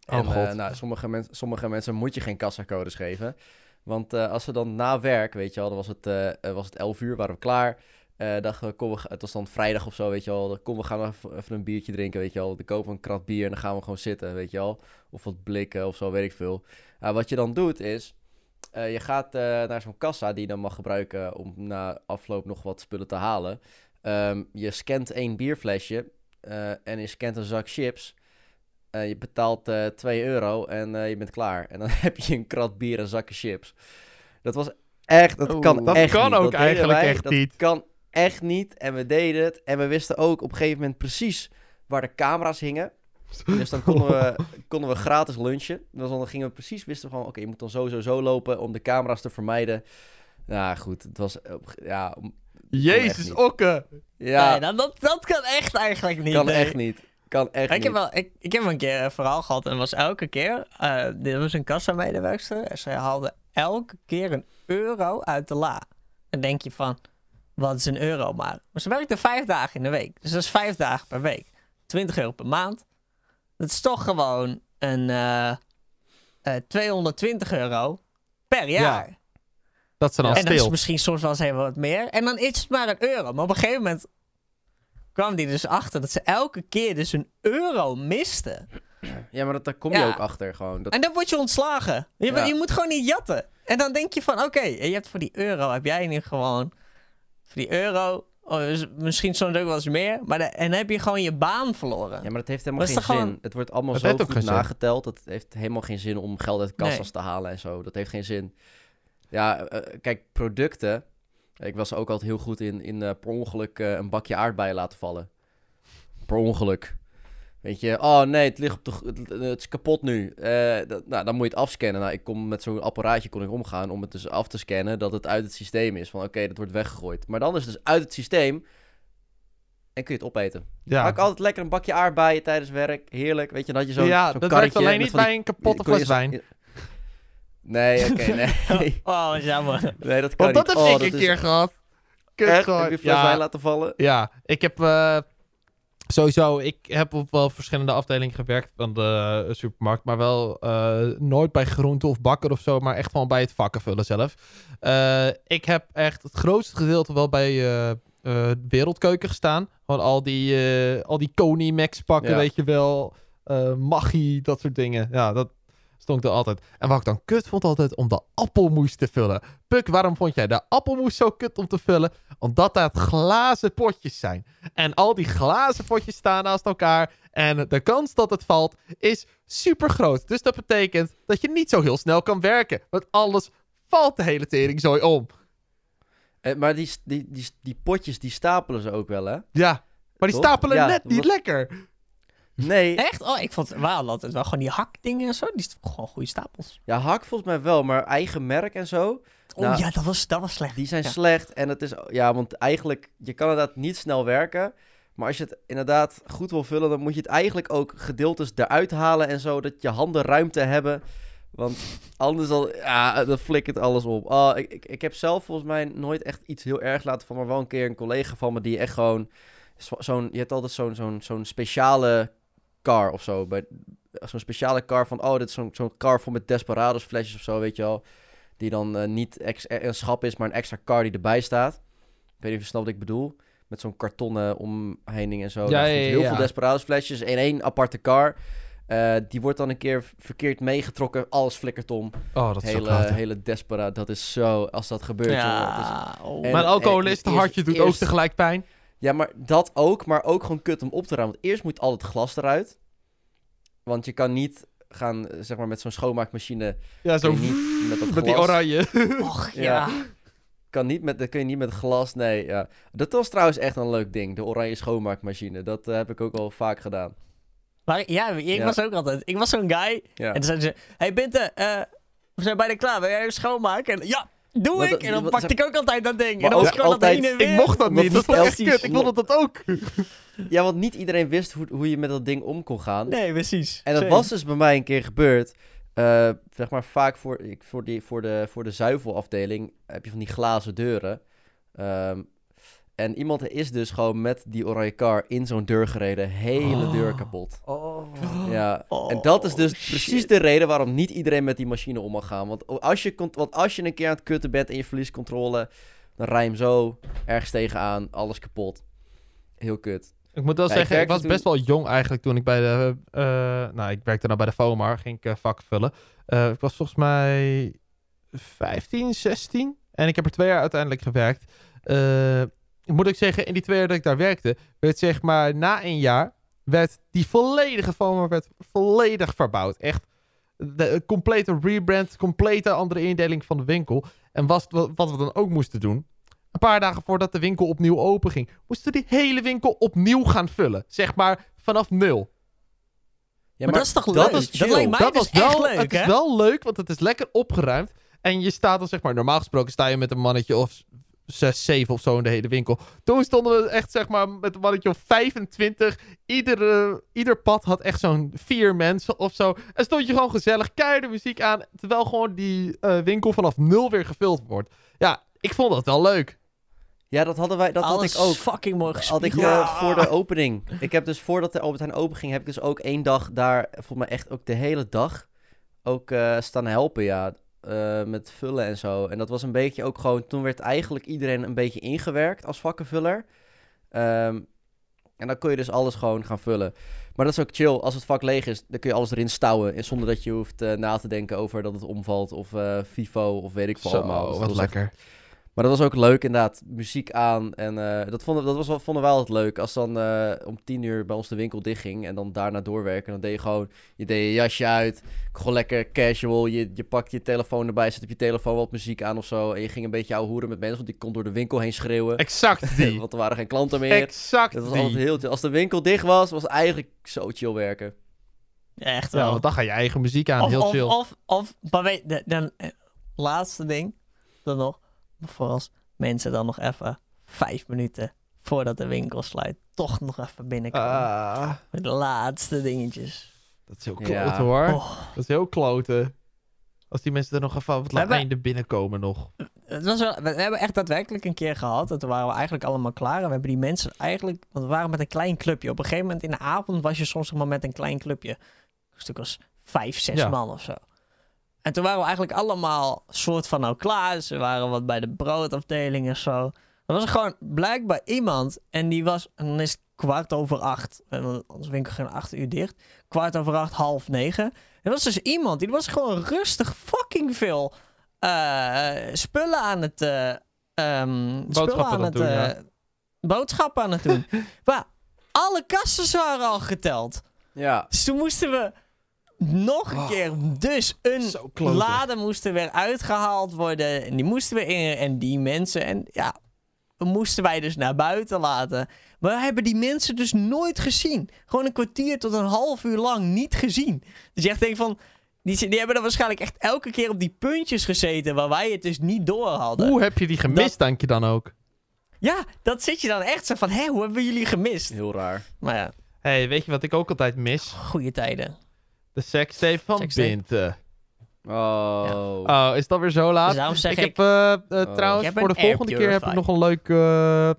Oh, en, God. nou, sommige, men- sommige mensen moet je geen kassacodes geven. Want als ze dan na werk, weet je wel, dan was het, was het 11 uur, waren we klaar. Dachten we, kom, we, het was dan vrijdag of zo, weet je wel. Dan kom, we gaan even, even een biertje drinken, weet je wel. Dan kopen we een krat bier en dan gaan we gewoon zitten, weet je wel. Of wat blikken of zo, weet ik veel. Nou, wat je dan doet is, je gaat naar zo'n kassa die je dan mag gebruiken om na afloop nog wat spullen te halen. Ehm, je scant één bierflesje eh, en je scant een zak chips. Je betaalt eh 2 euro en eh, je bent klaar. En dan heb je een krat bier en zakken chips. Dat was echt, dat Oeh. kan Dat echt kan niet. ook Dat eigenlijk wij, echt dat niet. kan echt niet. En we deden het. En we wisten ook op een gegeven moment precies waar de camera's hingen. Dus dan konden we, konden we gratis lunchen. Dus dan gingen we precies, wisten we gewoon, oké, je moet dan sowieso zo lopen om de camera's te vermijden. Nou goed, het was, ja, Jezus. Okke. ja Nee, dat, dat, dat kan echt eigenlijk niet. kan nee. echt niet. Kan echt Ik niet. heb, wel, ik, ik heb een keer een verhaal gehad en was elke keer... eh dit was een kassamedewerkster en zij haalde elke keer een euro uit de la. Dan denk je van, wat is een euro maar? Maar ze werkte vijf dagen in de week. Dus dat is vijf dagen per week. 20 euro per maand. Dat is toch gewoon een eh, eh, 220 euro per jaar. Dat ze dan en dat is stil. misschien soms wel eens even wat meer. En dan is het maar een euro. Maar op een gegeven moment kwam die dus achter dat ze elke keer dus een euro miste. Ja, maar dat, daar kom je Ja. ook achter gewoon. Dat, En dan word je ontslagen. Je, Ja. je moet gewoon niet jatten. En dan denk je van, oké, je hebt voor die euro, heb jij nu gewoon... Voor die euro, oh, dus misschien soms ook wel eens meer. Maar de- en dan heb je gewoon je baan verloren. Ja, maar dat heeft helemaal geen zin. gewoon- Het wordt allemaal zo goed nageteld. Dat heeft helemaal geen zin om geld uit kassas Nee. te halen en zo. Dat heeft geen zin. Ja, eh, kijk, producten. Ik was ook altijd heel goed in, in eh, per ongeluk eh, een bakje aardbeien laten vallen. Per ongeluk. Weet je, oh nee, het ligt op de, het, het is kapot nu. Eh, dat, nou, dan moet je het afscannen. Nou, ik kon met zo'n apparaatje kon ik omgaan om het dus af te scannen dat het uit het systeem is. Van oké, dat wordt weggegooid. Maar dan is het dus uit het systeem en kun je het opeten. Ja, Maak altijd lekker een bakje aardbeien tijdens werk. Heerlijk. Weet je, had je zo'n ja zo'n dat werkt alleen niet bij een kapotte fles zo- wijn. Nee, oké, nee. Oh, wat jammer. nee, dat kan Want dat niet. heb Oh, ik dat een is- keer gehad. Kut Echt? gewoon. Heb je fles ja, wijn laten vallen? Ja, ik heb eh, sowieso, ik heb op wel verschillende afdelingen gewerkt van de supermarkt, maar wel eh, nooit bij groente of bakker of zo, maar echt gewoon bij het vakken vullen zelf. Eh, ik heb echt het grootste gedeelte wel bij eh, eh, Wereldkeuken gestaan. Gewoon al die, eh al die Koni Max pakken, Ja. weet je wel. eh Maggi, dat soort dingen. Ja, dat stond er altijd. En wat ik dan kut vond altijd om de appelmoes te vullen. Puk, waarom vond jij de appelmoes zo kut om te vullen? Omdat dat glazen potjes zijn. En al die glazen potjes staan naast elkaar. En de kans dat het valt is super groot. Dus dat betekent dat je niet zo heel snel kan werken. Want alles valt de hele teringzooi om. Eh, maar die, die, die, die potjes, die stapelen ze ook wel, hè? Ja, maar die Toch? stapelen Ja, net niet wat- lekker. Nee, Echt? Oh, ik vond hadden altijd wel gewoon die hakdingen en zo. Die st- gewoon goede stapels. ja, Hak volgens mij wel, maar eigen merk en zo, Oh Nou, ja, dat was, dat was slecht. die zijn Ja. slecht. En het is, ja, want eigenlijk, je kan inderdaad niet snel werken. Maar als je het inderdaad goed wil vullen, dan moet je het eigenlijk ook gedeeltes eruit halen en zo, dat je handen ruimte hebben. Want anders dan, ja, dan flikkert alles op. Oh, ik, ik, ik heb zelf volgens mij nooit echt iets heel erg laten van, maar wel een keer een collega van me die echt gewoon, zo- zo'n, je hebt altijd zo'n, zo'n, zo'n speciale car of zo. Bij, zo'n speciale car van, oh, dit is zo'n, zo'n car vol met Desperados flesjes of zo, weet je wel. Die dan eh, niet ex- een schap is, maar een extra car die erbij staat. Ik weet niet of je snapt wat ik bedoel. Met zo'n kartonnen omheining en zo. Ja, ja, ja, heel ja. veel Desperados flesjes in één aparte car. Eh, die wordt dan een keer verkeerd meegetrokken. Alles flikkert om. Oh, dat is zo hele, klote. hele Desperado. Dat is zo... Als dat gebeurt, joh, het is- Ja, oh. En- Maar alcohol te eerst- hartje doet ook tegelijk pijn. Ja, maar dat ook. Maar ook gewoon kut om op te ruimen. Want eerst moet al het glas eruit. Want je kan niet gaan, eh, zeg maar, met zo'n schoonmaakmachine... Ja, zo niet met dat met die oranje. Och, ja. Ja. Kan niet met, dat kun je niet met glas, nee. Ja. Dat was trouwens echt een leuk ding, de oranje schoonmaakmachine. Dat eh, heb ik ook al vaak gedaan. Maar ja, ik Ja. was ook altijd... Ik was zo'n guy. Ja. En dan zeiden ze... Hey Binte, eh, we zijn bijna klaar. Wil jij even schoonmaken? En, ja, doe ik. En dan pakte ik ook altijd dat ding. En dan was ik gewoon dat altijd- heen en weer. Ik mocht dat niet. Dat vond ik echt kut. Ik vond dat ook. ja, want niet iedereen wist hoe, hoe je met dat ding om kon gaan. Nee, precies. En dat Same. was dus bij mij een keer gebeurd. Eh, zeg maar vaak voor, ik, voor, die, voor, de, voor de zuivelafdeling heb je van die glazen deuren. Ehm, en iemand is dus gewoon met die oranje car in zo'n deur gereden. Hele Oh. deur kapot. Oh. Ja, Oh, en dat is dus shit. precies de reden waarom niet iedereen met die machine om mag gaan. Want als je, want als je een keer aan het kutten bent en je verliest controle, dan rij je hem zo ergens tegenaan, alles kapot. Heel kut. Ik moet wel Ja, zeggen, ik, was toen- best wel jong eigenlijk toen ik bij de... eh, nou, ik werkte nou bij de FOMAR, ging ik eh, vak vullen. Eh, ik was volgens mij 15, 16. En ik heb er twee jaar uiteindelijk gewerkt. Eh, moet ik zeggen, in die twee jaar dat ik daar werkte, werd zeg maar na een jaar, werd die volledige FOMAR werd volledig verbouwd. Echt de complete rebrand, complete andere indeling van de winkel. En was, wat wat we dan ook moesten doen, een paar dagen voordat de winkel opnieuw open ging, moesten we die hele winkel opnieuw gaan vullen. Zeg maar vanaf nul. Ja, Maar dat is toch dat leuk? is Dat lijkt mij dat dus was wel, echt leuk, het is wel leuk, want het is lekker opgeruimd. En je staat dan zeg maar, normaal gesproken sta je met een mannetje of zes, zeven of zo in de hele winkel. Toen stonden we echt zeg maar met een mannetje of 25. Ieder, eh, ieder pad had echt zo'n vier mensen of zo. En stond je gewoon gezellig keiharde muziek aan, terwijl gewoon die eh, winkel vanaf nul weer gevuld wordt. Ja, ik vond dat wel leuk. Ja, dat hadden wij, dat had ik ook. fucking mooi Had ik eh, voor de opening. Ik heb dus voordat de Albert Heijn open ging, heb ik dus ook één dag daar, volgens mij echt ook de hele dag, ook eh, staan helpen, ja. Eh, met vullen en zo. En dat was een beetje ook gewoon, toen werd eigenlijk iedereen een beetje ingewerkt als vakkenvuller. Ehm, en dan kun je dus alles gewoon gaan vullen. Maar dat is ook chill. Als het vak leeg is, dan kun je alles erin stouwen. En zonder dat je hoeft eh, na te denken over dat het omvalt. Of eh FIFO of weet ik veel allemaal. Dus wat echt- lekker. Maar dat was ook leuk, inderdaad. Muziek aan. En eh, dat, vonden, dat was, wel- vonden we wel het leuk. Als dan eh, om tien uur bij ons de winkel dichtging. En dan daarna doorwerken. Dan deed je gewoon je, deed je jasje uit. Gewoon lekker casual. Je, je pakt je telefoon erbij. Zet op je telefoon wat muziek aan of zo. En je ging een beetje ouwe hoeren met mensen. Want die kon door de winkel heen schreeuwen. Exact die. want er waren geen klanten meer. exact Dat was die. altijd heel chill. Als de winkel dicht was, was eigenlijk zo chill werken. Ja, echt Ja, wel. want dan ga je eigen muziek aan. of, heel of, chill. Of, of, maar weet, de- dan, eh, laatste ding, dan nog, voor als mensen dan nog even vijf minuten voordat de winkel sluit, toch nog even binnenkomen. Ah, Met de laatste dingetjes. dat is heel Ja. klote hoor. Oh, Dat is heel klote. Als die mensen er nog even op het We hebben- einde binnenkomen nog. het was wel, we hebben echt daadwerkelijk een keer gehad. En toen waren we eigenlijk allemaal klaar. En we hebben die mensen eigenlijk... Want we waren met een klein clubje. Op een gegeven moment in de avond was je soms nog maar met een klein clubje. Een stuk als vijf, zes Ja. man of zo. En toen waren we eigenlijk allemaal soort van nou klaar. Ze waren wat bij de broodafdeling en zo. Er was er gewoon blijkbaar iemand. En die was... En dan is het kwart over acht. En onze winkel ging om acht uur dicht. Kwart over acht, half negen. Er was dus iemand. Die was gewoon rustig fucking veel eh, spullen aan het... eh, ehm, spullen Boodschappen aan aan het... doen, ja. Boodschappen aan het doen. maar alle kassen waren al geteld. Ja. Dus toen moesten we nog een Oh. keer. Dus een Zo kloten. lade moest er weer uitgehaald worden. En die moesten we in. En die mensen. En ja, we moesten wij dus naar buiten laten. Maar we hebben die mensen dus nooit gezien. Gewoon een kwartier tot een half uur lang niet gezien. Dus je echt denkt van. Die, die hebben dan waarschijnlijk echt elke keer op die puntjes gezeten. Waar wij het dus niet door hadden. Hoe heb je die gemist, dank je dan ook? Ja, dat zit je dan echt zo van. Hé, hoe hebben we jullie gemist? Heel raar. Maar ja, hey, weet je wat ik ook altijd mis? goede tijden. De sekstape van Sekstape. Binte. Oh. Oh, is dat weer zo laat? Dus daarom zeg ik ik... heb eh, eh, Oh. trouwens heb voor de volgende keer heb ik nog een leuk, eh, eh,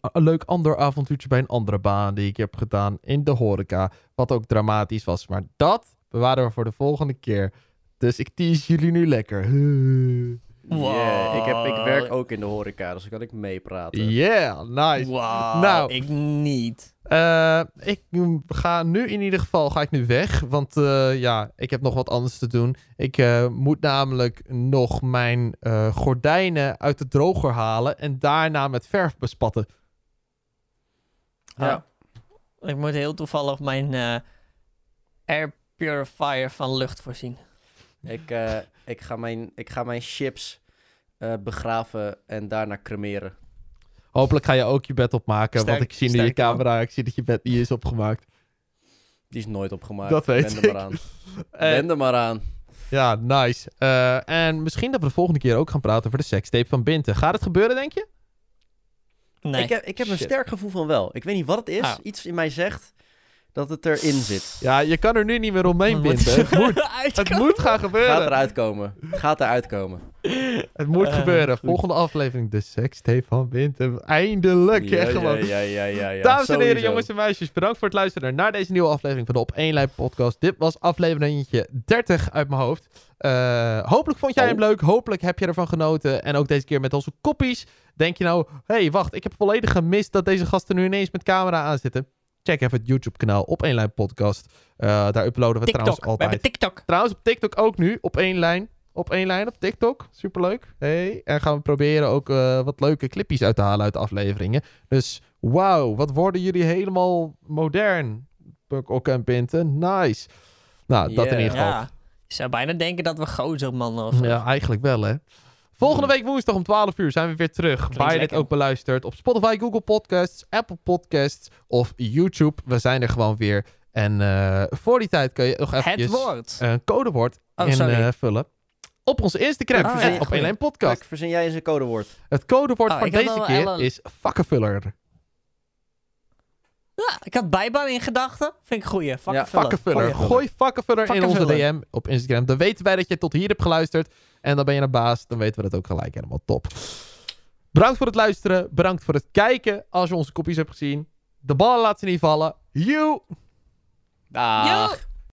een leuk ander avontuurtje bij een andere baan die ik heb gedaan in de horeca. Wat ook dramatisch was. Maar dat bewaren we voor de volgende keer. Dus ik tease jullie nu lekker. Yeah. Ik, heb, ik Wow. werk ook in de horeca, dus dan kan ik meepraten. Yeah, nice. Wauw, Nou. ik niet. Eh, ik ga nu in ieder geval ga ik nu weg. Want eh, ja, ik heb nog wat anders te doen. Ik eh, moet namelijk nog mijn eh, gordijnen uit de droger halen. En daarna met verf bespatten. Ja. Ik moet heel toevallig mijn eh, air purifier van lucht voorzien. Ik, eh, ik, ga mijn, ik ga mijn chips eh, begraven en daarna cremeren. Hopelijk ga je ook je bed opmaken. Sterk- want ik zie nu je man. camera. Ik zie dat je bed niet is opgemaakt. Die is nooit opgemaakt. Dat weet Wend er ik. maar aan. Wend er maar aan. ja, nice. Eh, en misschien dat we de volgende keer ook gaan praten over de sekstape van Binte. Gaat het gebeuren, denk je? Nee. Ik heb, ik heb een sterk gevoel van wel. Ik weet niet wat het is. Ah. Iets in mij zegt dat het erin zit. Ja, je kan er nu niet meer omheen binden. Het moet, het moet gaan gebeuren. Gaat eruit komen. Gaat eruit komen. Het moet Eh, gebeuren. goed. Volgende aflevering. De sekstape van Winter. Eindelijk. Ja, gewoon. ja, ja, ja, ja. Dames en heren, jongens en meisjes. Bedankt voor het luisteren naar deze nieuwe aflevering van de Op 1 Lijn podcast. Dit was aflevering 30 uit mijn hoofd. Eh, hopelijk vond jij Oh. hem leuk. Hopelijk heb je ervan genoten. En ook deze keer met onze koppies. Denk je nou, hé, hey, wacht. Ik heb volledig gemist dat deze gasten nu ineens met camera aanzitten. Check even het YouTube kanaal Op 1 Lijn podcast. Eh, daar uploaden we TikTok. trouwens We altijd. hebben TikTok. Trouwens, op TikTok ook nu. Op één lijn. Op één lijn op TikTok. Superleuk. Hey. En gaan we proberen ook eh, wat leuke clipjes uit te halen uit de afleveringen. Dus wauw, wat worden jullie helemaal modern. Ook en Pinten. Nice. Nou, dat in ieder geval. Ja. Je zou bijna denken dat we gozer mannen of zo. Ja, eigenlijk wel hè. Volgende week woensdag om 12 uur zijn we weer terug. waar je dit ook beluistert. Op Spotify, Google Podcasts, Apple Podcasts of YouTube. We zijn er gewoon weer. En eh, voor die tijd kun je nog even Het woord. een codewoord Oh, invullen. Op onze Instagram, Ah, verzin ja, op goeie. 1 podcast. Verzin jij eens een codewoord. Het codewoord Oh, had deze al keer is vakkenvuller. Ja, ik had bijbaan in gedachten. Vind ik een goeie. Ja, ja. Vakkenvuller. Vakkenvuller. Gooi vakkenvuller in onze Vakkenvuller. DM op Instagram. Dan weten wij dat je tot hier hebt geluisterd. En dan ben je een baas. Dan weten we dat ook gelijk helemaal top. Bedankt voor het luisteren. Bedankt voor het kijken. Als je onze kopjes hebt gezien. De ballen laten ze niet vallen. You! Dag. Yo!